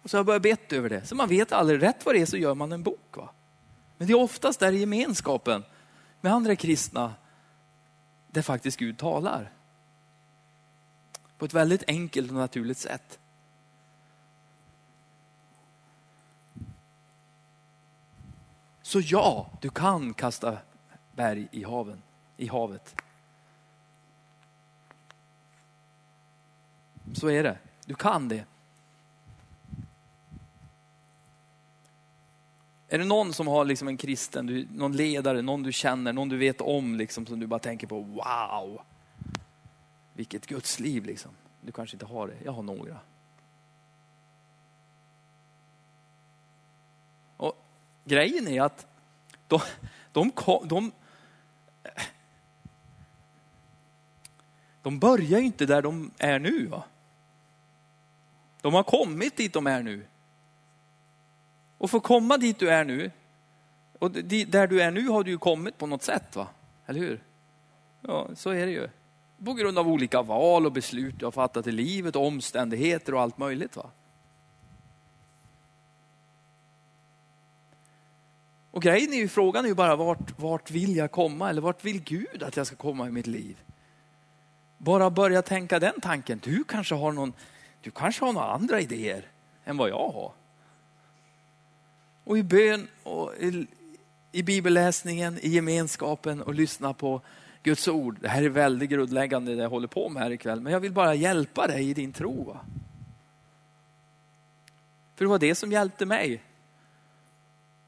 Och så har jag börjat bett över det. Så man vet aldrig rätt vad det är så gör man en bok. Va? Men det är oftast där i gemenskapen med andra kristna där faktiskt Gud talar. På ett väldigt enkelt och naturligt sätt. Så ja, du kan kasta berg i, haven, i havet. Så är det. Du kan det. Är det någon som har liksom en kristen, du, någon ledare, någon du känner, någon du vet om liksom, som du bara tänker på, wow, vilket Guds liv liksom. Du kanske inte har det, jag har några. Och Grejen är att de, de, de, de börjar ju inte där de är nu. Va? De har kommit dit de är nu. Och för att komma dit du är nu, och där du är nu har du ju kommit på något sätt, va? eller hur? Ja, så är det ju. På grund av olika val och beslut du har fattat i livet, och omständigheter och allt möjligt. va? Och grejen är ju, frågan är ju bara vart, vart vill jag komma eller vart vill Gud att jag ska komma i mitt liv? Bara börja tänka den tanken. Du kanske har någon, du kanske har några andra idéer än vad jag har. Och i bön och i, i bibelläsningen, i gemenskapen och lyssna på Guds ord. Det här är väldigt grundläggande det jag håller på med här ikväll. Men jag vill bara hjälpa dig i din tro. Va? För det var det som hjälpte mig.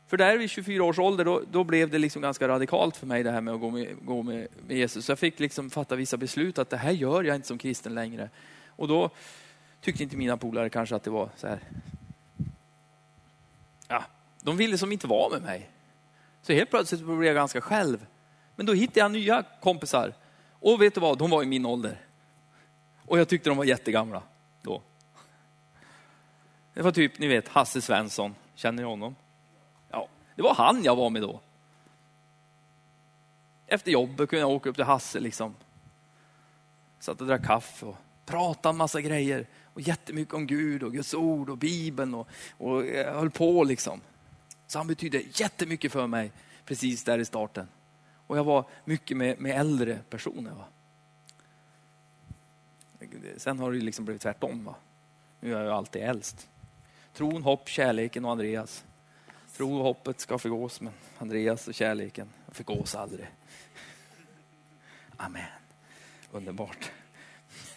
För där vid 24 års ålder, då, då, blev det liksom ganska radikalt för mig det här med att gå med, gå med, med Jesus. Så jag fick liksom fatta vissa beslut att det här gör jag inte som kristen längre. Och då tyckte inte mina polare kanske att det var så här. De ville som inte vara med mig. Så helt plötsligt blev jag ganska själv. Men då hittade jag nya kompisar. Och vet du vad, de var i min ålder. Och jag tyckte de var jättegamla då. Det var typ, ni vet, Hasse Svensson. Känner ni honom? Ja, det var han jag var med då. Efter jobbet kunde jag åka upp till Hasse liksom. Satt och drack kaffe och pratade en massa grejer. Och jättemycket om Gud och Guds ord och Bibeln och, och jag höll på liksom. Så han betydde jättemycket för mig precis där i starten. Och jag var mycket med, med äldre personer. Va? Sen har det liksom blivit tvärtom. Va? Nu är jag alltid äldst. Tron, hopp, kärleken och Andreas. Tro och hoppet ska förgås, men Andreas och kärleken förgås aldrig. Amen. Underbart. [laughs]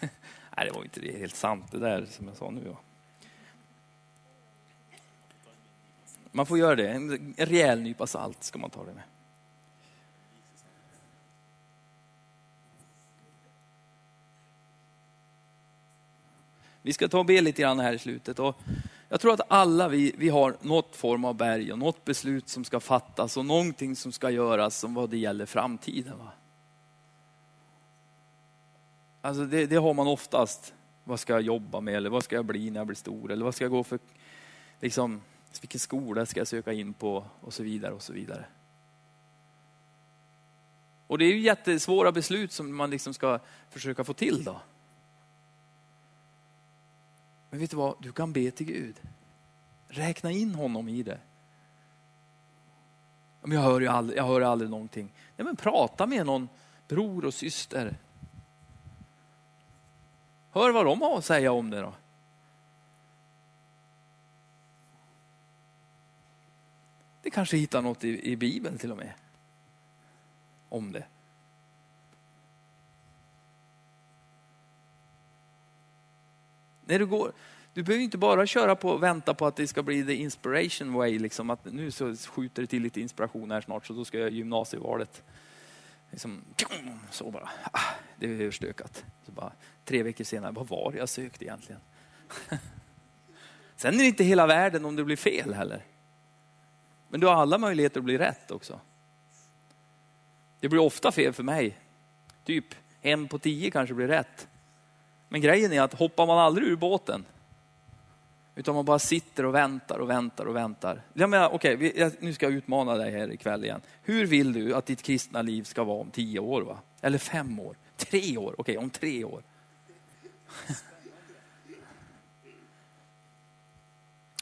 Nej, det var inte helt sant det där som jag sa nu. Va? Man får göra det. En rejäl nypa salt ska man ta det med. Vi ska ta och be lite grann här i slutet. Och jag tror att alla vi, vi har något form av berg och något beslut som ska fattas och någonting som ska göras som vad det gäller framtiden. Va? Alltså det, det har man oftast vad ska jag jobba med eller vad ska jag bli när jag blir stor eller vad ska jag gå för, liksom, vilken skola ska jag söka in på och så vidare och så vidare. Och det är ju jättesvåra beslut som man liksom ska försöka få till då. Men vet du vad, du kan be till Gud. Räkna in honom i det. Men jag hör ju aldrig, jag hör aldrig någonting. Nej, men prata med någon bror och syster. Hör vad de har att säga om det då. Det kanske hittar något i, i Bibeln till och med. Om det. När du går, du behöver inte bara köra på och vänta på att det ska bli the inspiration way, liksom att nu så skjuter det till lite inspiration här snart så då ska jag gymnasievalet. Liksom, så bara, ah, det är överstökat. Så bara, tre veckor senare, vad var det jag sökte egentligen? [laughs] Sen är det inte hela världen om det blir fel heller. Men du har alla möjligheter att bli rätt också. Det blir ofta fel för mig. Typ en på tio kanske blir rätt. Men grejen är att hoppar man aldrig ur båten, utan man bara sitter och väntar och väntar och väntar. Jag menar, okej, nu ska jag utmana dig här ikväll igen. Hur vill du att ditt kristna liv ska vara om tio år? Va? Eller fem år? Tre år? Okej, om tre år. [laughs]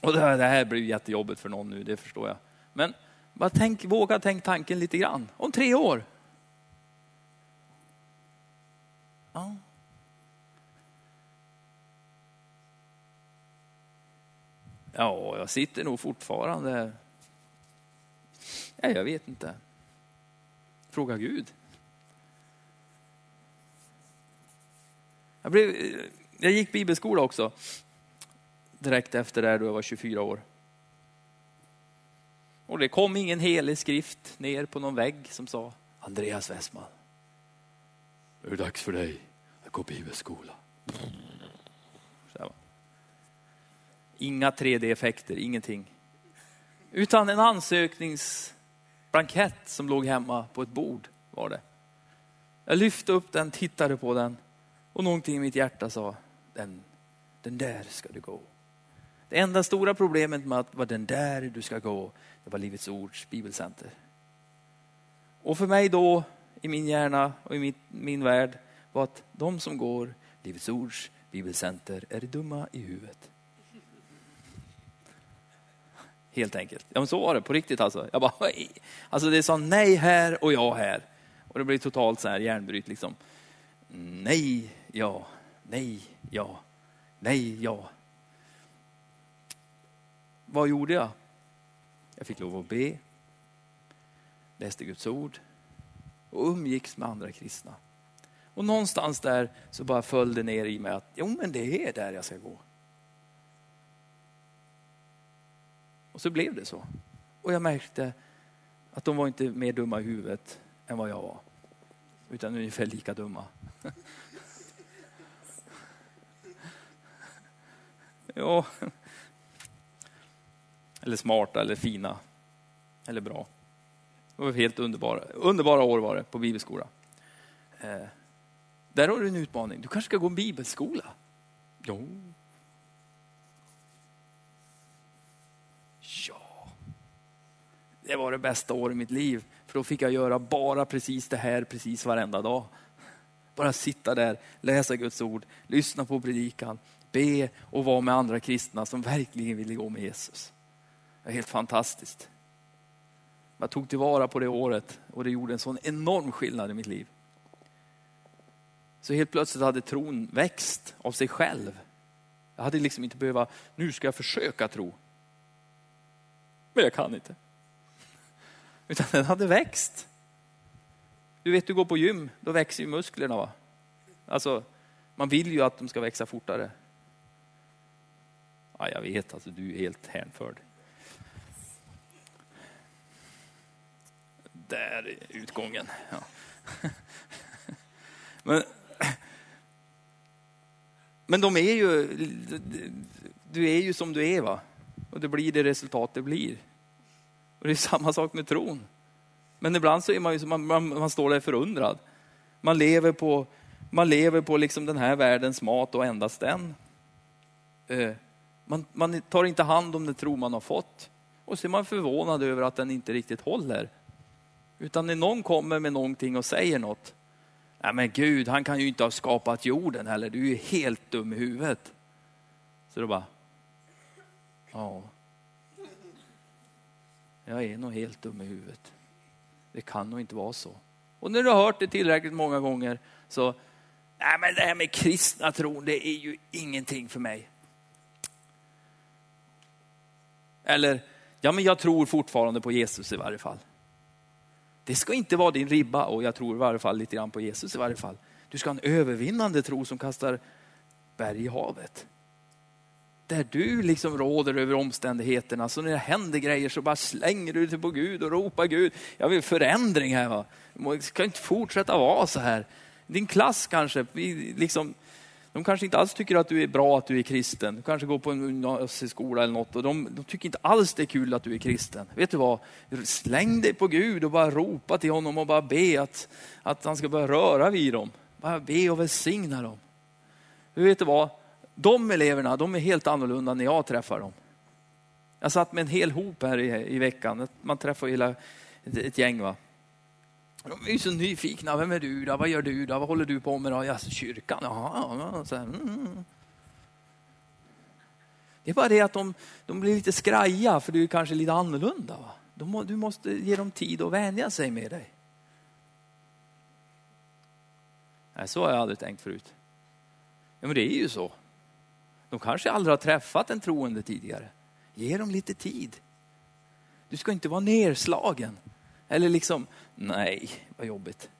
och det här, det här blir jättejobbigt för någon nu, det förstår jag. Men bara tänk, våga tänk tanken lite grann. Om tre år. Ja. Ja, jag sitter nog fortfarande. Ja, jag vet inte. Fråga Gud. Jag, blev, eh, jag gick bibelskola också. Direkt efter det då jag var 24 år. Och det kom ingen helig skrift ner på någon vägg som sa Andreas Westman. Nu är det dags för dig att gå bibelskola. Inga 3D-effekter, ingenting. Utan en ansökningsblankett som låg hemma på ett bord var det. Jag lyfte upp den, tittade på den och någonting i mitt hjärta sa, den, den där ska du gå. Det enda stora problemet med att vara den där du ska gå, det var Livets Ords bibelcenter. Och för mig då, i min hjärna och i min, min värld, var att de som går Livets Ords bibelcenter är dumma i huvudet. Helt enkelt. Ja men så var det på riktigt alltså. Jag bara, alltså det sa nej här och ja här. Och det blev totalt så här hjärnbryt liksom. Nej, ja, nej, ja, nej, ja. Vad gjorde jag? Jag fick lov att be, läste Guds ord och umgicks med andra kristna. Och någonstans där så bara föll det ner i mig att jo men det är där jag ska gå. Och så blev det så. Och jag märkte att de var inte mer dumma i huvudet än vad jag var. Utan ungefär lika dumma. [laughs] ja. Eller smarta eller fina. Eller bra. Det var helt underbara, underbara år var det på bibelskola. Eh, där har du en utmaning. Du kanske ska gå en bibelskola? Jo, det var det bästa året i mitt liv. För då fick jag göra bara precis det här precis varenda dag. Bara sitta där, läsa Guds ord, lyssna på predikan, be och vara med andra kristna som verkligen ville gå med Jesus. Det är helt fantastiskt. Jag tog tillvara på det året och det gjorde en sån enorm skillnad i mitt liv. Så helt plötsligt hade tron växt av sig själv. Jag hade liksom inte behövt, nu ska jag försöka tro. Men jag kan inte. [laughs] Utan den hade växt. Du vet, du går på gym, då växer ju musklerna. Va? Alltså, man vill ju att de ska växa fortare. Ja, jag vet, alltså, du är helt hänförd. Där är utgången. Ja. [laughs] Men, men de är ju, du är ju som du är va. Och det blir det resultat det blir. Och det är [laughs] samma sak med tron. Men ibland så är man ju man, man, man står där förundrad. Man lever på, Man lever på liksom den här världens mat och endast den. Eh, man, man tar inte hand om den tro man har fått. Och så är man förvånad över att den inte riktigt håller. Utan när någon kommer med någonting och säger något. Nej men Gud, han kan ju inte ha skapat jorden heller. Du är ju helt dum i huvudet. Så då bara, ja. Jag är nog helt dum i huvudet. Det kan nog inte vara så. Och när du har hört det tillräckligt många gånger så, nej men det här med kristna tron, det är ju ingenting för mig. Eller, ja men jag tror fortfarande på Jesus i varje fall. Det ska inte vara din ribba och jag tror i varje fall lite grann på Jesus i varje fall. Du ska ha en övervinnande tro som kastar berg i havet. Där du liksom råder över omständigheterna. Så när det händer grejer så bara slänger du dig på Gud och ropar Gud. Jag vill förändring här. Va? Det ska inte fortsätta vara så här. Din klass kanske, liksom, de kanske inte alls tycker att du är bra att du är kristen. Du kanske går på en gymnasieskola eller något och de, de, tycker inte alls det är kul att du är kristen. Vet du vad? Släng dig på Gud och bara ropa till honom och bara be att, att han ska börja röra vid dem. Bara be och välsigna dem. Vet du vad? De eleverna, de är helt annorlunda när jag träffar dem. Jag satt med en hel hop här i, i veckan. Man träffar hela ett, ett gäng. Va? De är ju så nyfikna. Vem är du då? Vad gör du då? Vad håller du på med då? Ja, kyrkan? Jaha. Så här, mm, mm. Det är bara det att de, de blir lite skraja för du är kanske lite annorlunda. Va? De, du måste ge dem tid att vänja sig med dig. Nej, så har jag aldrig tänkt förut. Ja, men det är ju så. De kanske aldrig har träffat en troende tidigare. Ge dem lite tid. Du ska inte vara nerslagen. Eller liksom, nej, vad jobbigt.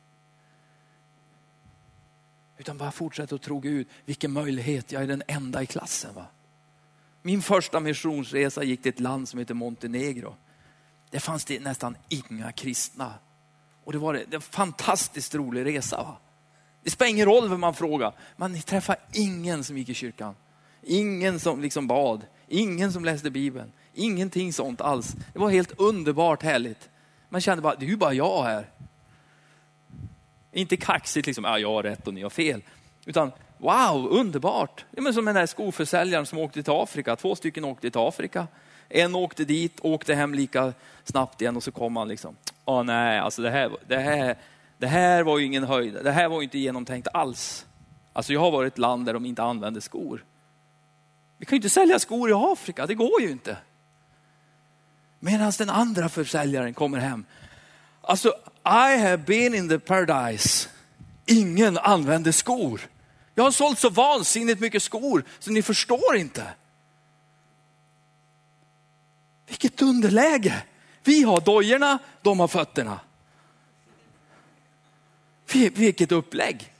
Utan bara fortsätta att tro Gud. Vilken möjlighet, jag är den enda i klassen. Va? Min första missionsresa gick till ett land som heter Montenegro. Där fanns det nästan inga kristna. Och det var, det, en fantastiskt rolig resa. Va? Det spelar ingen roll vem man frågar. Man träffar ingen som gick i kyrkan. Ingen som liksom bad. Ingen som läste Bibeln. Ingenting sånt alls. Det var helt underbart härligt. Man kände bara, det är ju bara jag här. Inte kaxigt liksom, ja, jag har rätt och ni har fel. Utan wow, underbart. Ja, men som den där skoförsäljaren som åkte till Afrika. Två stycken åkte till Afrika. En åkte dit, åkte hem lika snabbt igen och så kom han liksom. Åh nej, alltså det här, det här, det här var ju ingen höjd. Det här var ju inte genomtänkt alls. Alltså jag har varit i ett land där de inte använder skor. Vi kan ju inte sälja skor i Afrika, det går ju inte. Medan den andra försäljaren kommer hem. Alltså, I have been in the paradise. Ingen använder skor. Jag har sålt så vansinnigt mycket skor så ni förstår inte. Vilket underläge. Vi har dojorna, de har fötterna. Vilket upplägg.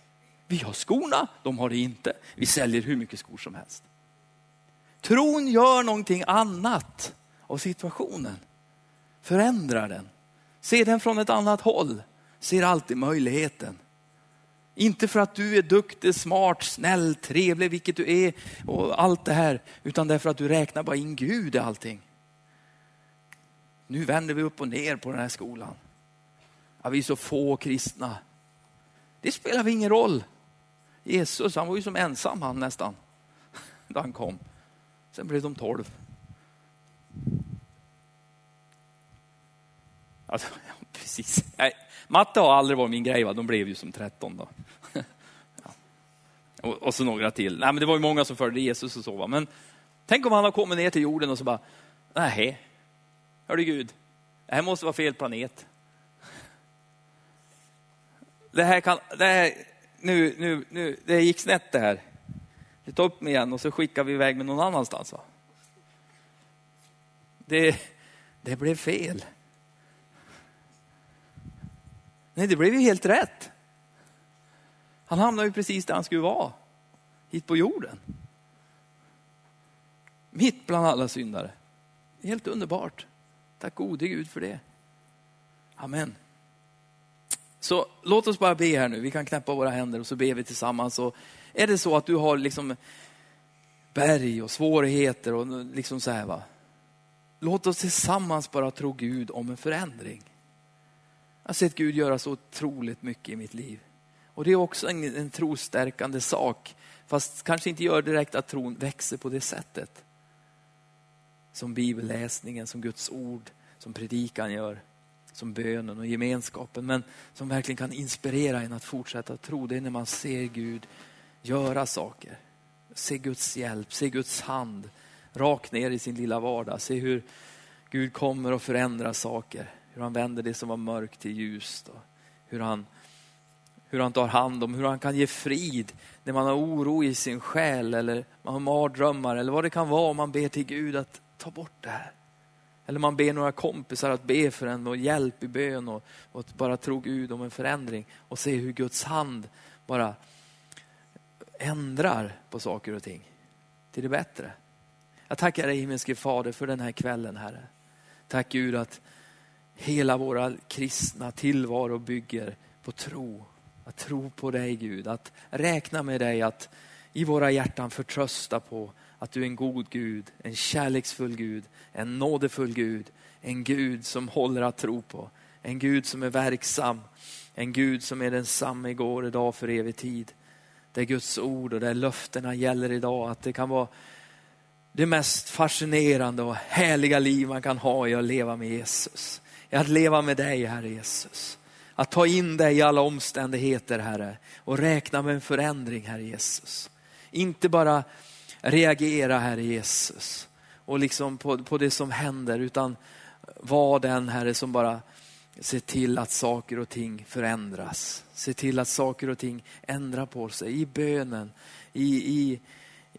Vi har skorna, de har det inte. Vi säljer hur mycket skor som helst. Tron gör någonting annat av situationen. Förändrar den. Se den från ett annat håll. Ser alltid möjligheten. Inte för att du är duktig, smart, snäll, trevlig, vilket du är och allt det här. Utan därför att du räknar bara in Gud i allting. Nu vänder vi upp och ner på den här skolan. Ja, vi är så få kristna. Det spelar ingen roll. Jesus, han var ju som ensam han nästan. [laughs] Då han kom. Sen blev de tolv. Alltså, [laughs] ja, precis. Nej, matte har aldrig varit min grej, va? de blev ju som 13 då. [laughs] Ja. Och, och, så några till. Nej, men det var ju många som följde Jesus och så. Va? Men tänk om han har kommit ner till jorden och så bara, nej, hörde Gud, det här måste vara fel planet. [laughs] Det här kan, det här, nu, nu, nu, det gick snett det här. Vi tar upp mig igen och så skickar vi iväg med någon annanstans. Va? Det, det blev fel. Nej, det blev ju helt rätt. Han hamnade ju precis där han skulle vara, hit på jorden. Mitt bland alla syndare. Helt underbart. Tack gode Gud för det. Amen. Så låt oss bara be här nu. Vi kan knäppa våra händer och så ber vi tillsammans. Och är det så att du har liksom berg och svårigheter och liksom så här va. Låt oss tillsammans bara tro Gud om en förändring. Jag har sett Gud göra så otroligt mycket i mitt liv. Och det är också en, en trostärkande sak. Fast kanske inte gör direkt att tron växer på det sättet. Som bibelläsningen, som Guds ord, som predikan gör. Som bönen och gemenskapen. Men som verkligen kan inspirera en att fortsätta tro. Det är när man ser Gud göra saker. Se Guds hjälp, se Guds hand rakt ner i sin lilla vardag. Se hur Gud kommer och förändrar saker. Hur han vänder det som var mörkt till ljust. Hur han, hur han tar hand om, hur han kan ge frid när man har oro i sin själ eller man har mardrömmar eller vad det kan vara om man ber till Gud att ta bort det här. Eller man ber några kompisar att be för en och hjälp i bön och, och bara tro Gud om en förändring och se hur Guds hand bara ändrar på saker och ting till det bättre. Jag tackar dig himmelske Fader för den här kvällen Herre. Tack Gud att hela våra kristna tillvaro bygger på tro. Att tro på dig Gud, att räkna med dig, att i våra hjärtan förtrösta på att du är en god Gud, en kärleksfull Gud, en nådefull Gud, en Gud som håller att tro på, en Gud som är verksam, en Gud som är densamma igår, idag, för evig tid. Där Guds ord och där löftena gäller idag, att det kan vara det mest fascinerande och härliga liv man kan ha i att leva med Jesus är att leva med dig, Herre Jesus. Att ta in dig i alla omständigheter, Herre, och räkna med en förändring, Herre Jesus. Inte bara reagera, Herre Jesus, och liksom på, på det som händer, utan var den, Herre, som bara ser till att saker och ting förändras. Se till att saker och ting ändrar på sig i bönen, i, i,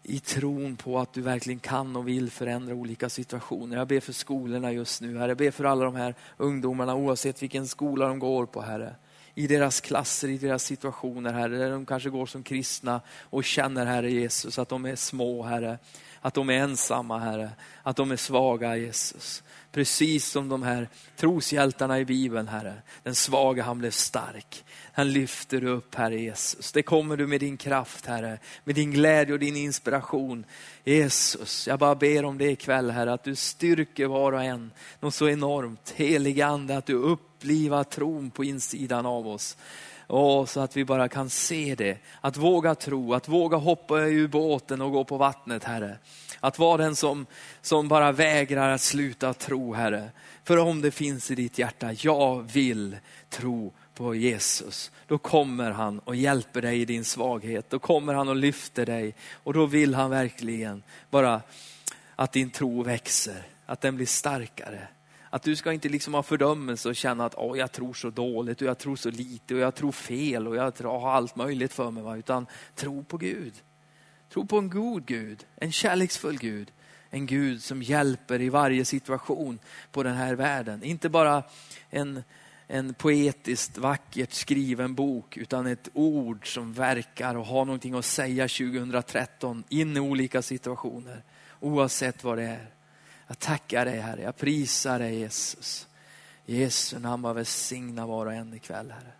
i tron på att du verkligen kan och vill förändra olika situationer. Jag ber för skolorna just nu, Herre. Jag ber för alla de här ungdomarna oavsett vilken skola de går på, Herre. I deras klasser, i deras situationer, Herre, där de kanske går som kristna och känner, Herre Jesus, att de är små, Herre. Att de är ensamma, Herre. Att de är svaga, Jesus. Precis som de här troshjältarna i Bibeln, Herre. Den svaga, han blev stark. Han lyfter upp, Herre Jesus. Det kommer du med din kraft, Herre. Med din glädje och din inspiration. Jesus, jag bara ber om det ikväll, Herre. Att du styrker var och en något så enormt. Helige Ande, att du uppliva tron på insidan av oss. Åh, så att vi bara kan se det. Att våga tro, att våga hoppa ur båten och gå på vattnet, Herre. Att vara den som, som bara vägrar att sluta tro, Herre. För om det finns i ditt hjärta, jag vill tro på Jesus, då kommer han och hjälper dig i din svaghet. Då kommer han och lyfter dig och då vill han verkligen bara att din tro växer, att den blir starkare. Att du ska inte liksom ha fördömelse och känna att oh, jag tror så dåligt och jag tror så lite och jag tror fel och jag har allt möjligt för mig. Va? Utan tro på Gud. Tro på en god Gud, en kärleksfull Gud. En Gud som hjälper i varje situation på den här världen. Inte bara en, en poetiskt vackert skriven bok utan ett ord som verkar och har någonting att säga 2013 in i olika situationer. Oavsett vad det är. Jag tackar dig Herre, jag prisar dig Jesus. Jesu namn var välsigna var och en ikväll Herre.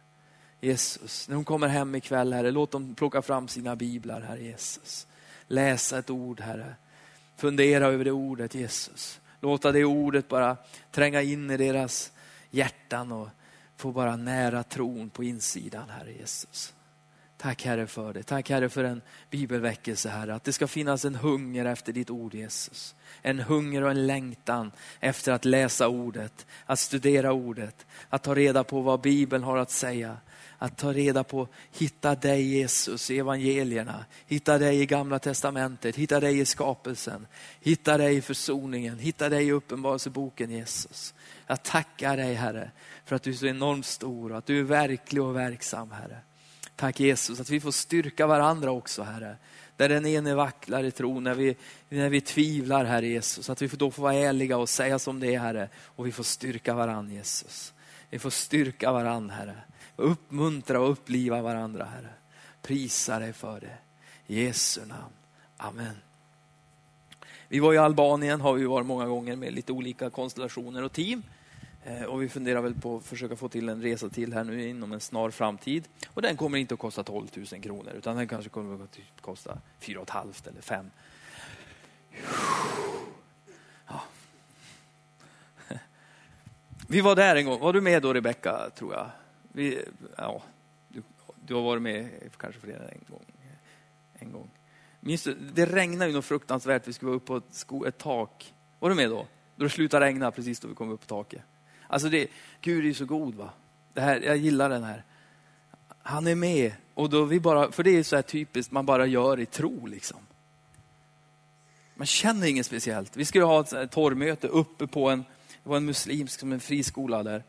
Jesus, när hon kommer hem ikväll Herre, låt dem plocka fram sina biblar Herre Jesus. Läsa ett ord Herre. Fundera över det ordet Jesus. Låta det ordet bara tränga in i deras hjärtan och få bara nära tron på insidan Herre Jesus. Tack Herre för det. Tack Herre för en bibelväckelse Herre. Att det ska finnas en hunger efter ditt ord Jesus. En hunger och en längtan efter att läsa ordet, att studera ordet, att ta reda på vad Bibeln har att säga. Att ta reda på, hitta dig Jesus i evangelierna, hitta dig i gamla testamentet, hitta dig i skapelsen, hitta dig i försoningen, hitta dig i uppenbarelseboken Jesus. Jag tackar dig Herre för att du är så enormt stor och att du är verklig och verksam Herre. Tack Jesus att vi får styrka varandra också Herre. Där den ene vacklar i tro, när vi, när vi tvivlar Herre Jesus. Att vi då får vara ärliga och säga som det är Herre. Och vi får styrka varandra Jesus. Vi får styrka varandra Herre. Uppmuntra och uppliva varandra Herre. Prisa dig för det. I Jesu namn. Amen. Vi var i Albanien, har vi varit många gånger med lite olika konstellationer och team. Eh, och vi funderar väl på att försöka få till en resa till här nu inom en snar framtid. Och den kommer inte att kosta 12 000 kronor utan den kanske kommer att typ kosta 4 500 eller 5. Ja. [laughs] Vi var där en gång, var du med då Rebecka tror jag? Vi, ja, Du har varit med kanske fler än en gång. En gång. Minns du, det regnade ju något fruktansvärt. Vi skulle vara uppe på ett, sko, ett tak. Var du med då? Då det slutade regna precis då vi kom upp på taket. Alltså det, Gud är ju så god va. Det här, jag gillar den här. Han är med. Och då vi bara, för det är så här typiskt, man bara gör i tro liksom. Man känner inget speciellt. Vi skulle ha ett torrmöte uppe på en, det var en muslimsk som en friskola där.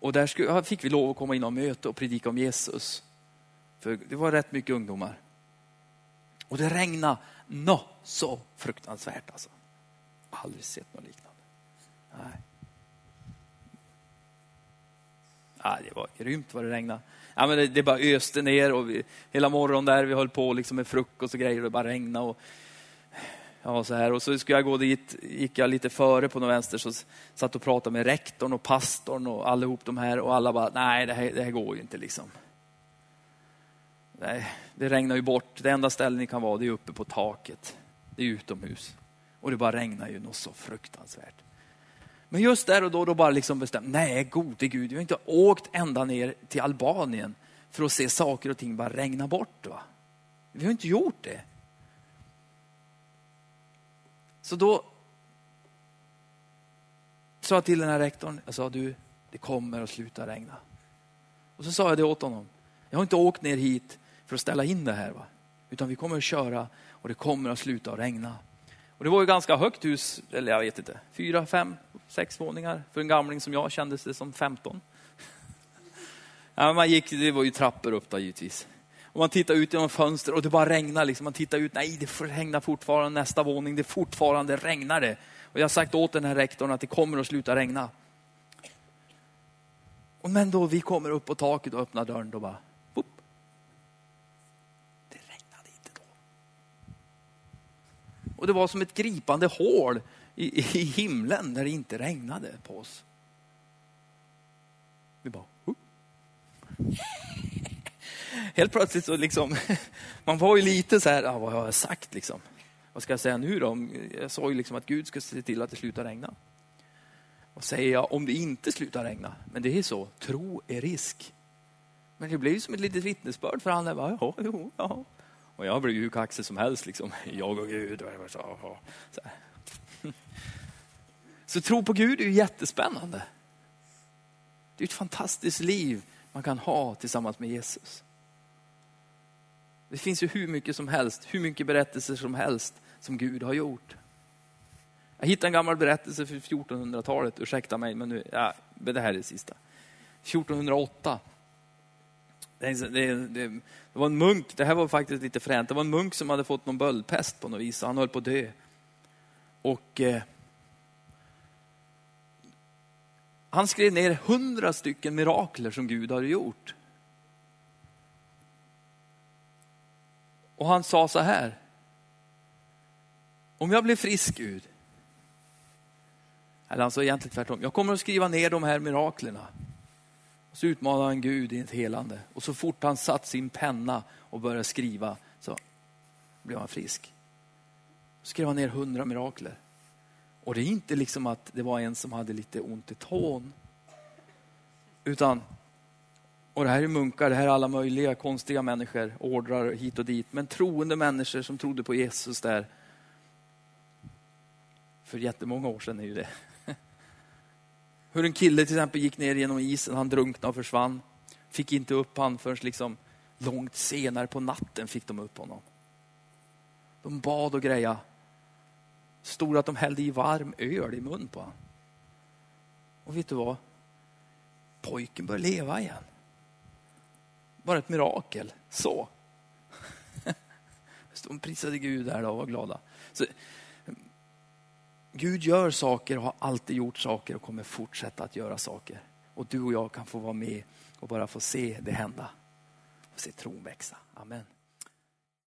Och där skulle, fick vi lov att komma in och möte och predika om Jesus. För det var rätt mycket ungdomar. Och det regnade nå så fruktansvärt alltså. Aldrig sett något liknande. Nej. Ah, det var grymt vad det regnade. Ja, men det, det bara öste ner och vi, hela morgonen där vi höll på liksom med frukost och grejer och det bara regnade. Och, ja, så här. och så skulle jag gå dit, gick jag lite före på någon vänster, så satt och pratade med rektorn och pastorn och allihop de här och alla bara, nej det här, det här går ju inte liksom. Nej, det regnar ju bort. Det enda stället ni kan vara det är uppe på taket. Det är utomhus. Och det bara regnar ju något så fruktansvärt. Men just där och då, då bara liksom bestämt, nej gode gud, vi har inte åkt ända ner till Albanien för att se saker och ting bara regna bort. Va? Vi har inte gjort det. Så då sa jag till den här rektorn, jag sa du, det kommer att sluta regna. Och så sa jag det åt honom. Jag har inte åkt ner hit för att ställa in det här. Va? Utan vi kommer att köra och det kommer att sluta regna. Och det var ju ganska högt hus, eller jag vet inte, fyra, fem, sex våningar. För en gamling som jag kändes det som 15. [laughs] Ja, man gick, det var ju trappor upp där givetvis. Och man tittar ut genom fönster och det bara regnar. Liksom. Man tittar ut, nej det regnar fortfarande nästa våning, det fortfarande regnar det. Och jag har sagt åt den här rektorn att det kommer att sluta regna. Och men då vi kommer upp på taket och öppnar dörren, då bara, whoop. Det regnade inte då. Och det var som ett gripande hål i, i himlen när det inte regnade på oss. Vi bara, uh. [laughs] helt plötsligt så liksom, [laughs] man var ju lite så här, ah, vad har jag sagt liksom? Vad ska jag säga nu då? Jag sa ju liksom att Gud ska se till att det slutar regna. Vad säger jag om det inte slutar regna? Men det är så, tro är risk. Men det blev ju som ett litet vittnesbörd för han. Bara, ja, jo, ja. Och jag blev hur kaxig som helst. Liksom. Jag och Gud. Så, så, så tro på Gud är ju jättespännande. Det är ett fantastiskt liv man kan ha tillsammans med Jesus. Det finns ju hur mycket som helst, hur mycket berättelser som helst som Gud har gjort. Jag hittade en gammal berättelse från 1400-talet, ursäkta mig, men nu, ja, det här är det sista. 1408. Det, det, det, det, var en munk, det här var faktiskt lite fränt, det var en munk som hade fått någon böldpest på något vis, han höll på att dö. Och eh, han skrev ner hundra stycken mirakler som Gud hade gjort. Och han sa så här. Om jag blir frisk Gud, eller han sa egentligen tvärtom, jag kommer att skriva ner de här miraklerna. Och så utmanade han Gud i ett helande. Och så fort han satt sin penna och började skriva så blev han frisk. Så skrev han ner hundra mirakler. Och det är inte liksom att det var en som hade lite ont i tån. Utan och det här är munkar, det här är alla möjliga konstiga människor, ordrar hit och dit. Men troende människor som trodde på Jesus där. För jättemånga år sedan är ju det. Hur en kille till exempel gick ner genom isen, han drunknade och försvann. Fick inte upp han förrän liksom långt senare på natten fick de upp honom. De bad och greja. Stod att de hällde i varm öl i mun på honom. Och vet du vad? Pojken började leva igen bara ett mirakel. Så. [laughs] De prisade Gud där och var glada. Så, Gud gör saker och har alltid gjort saker och kommer fortsätta att göra saker. Och du och jag kan få vara med och bara få se det hända. Och se tron växa. Amen.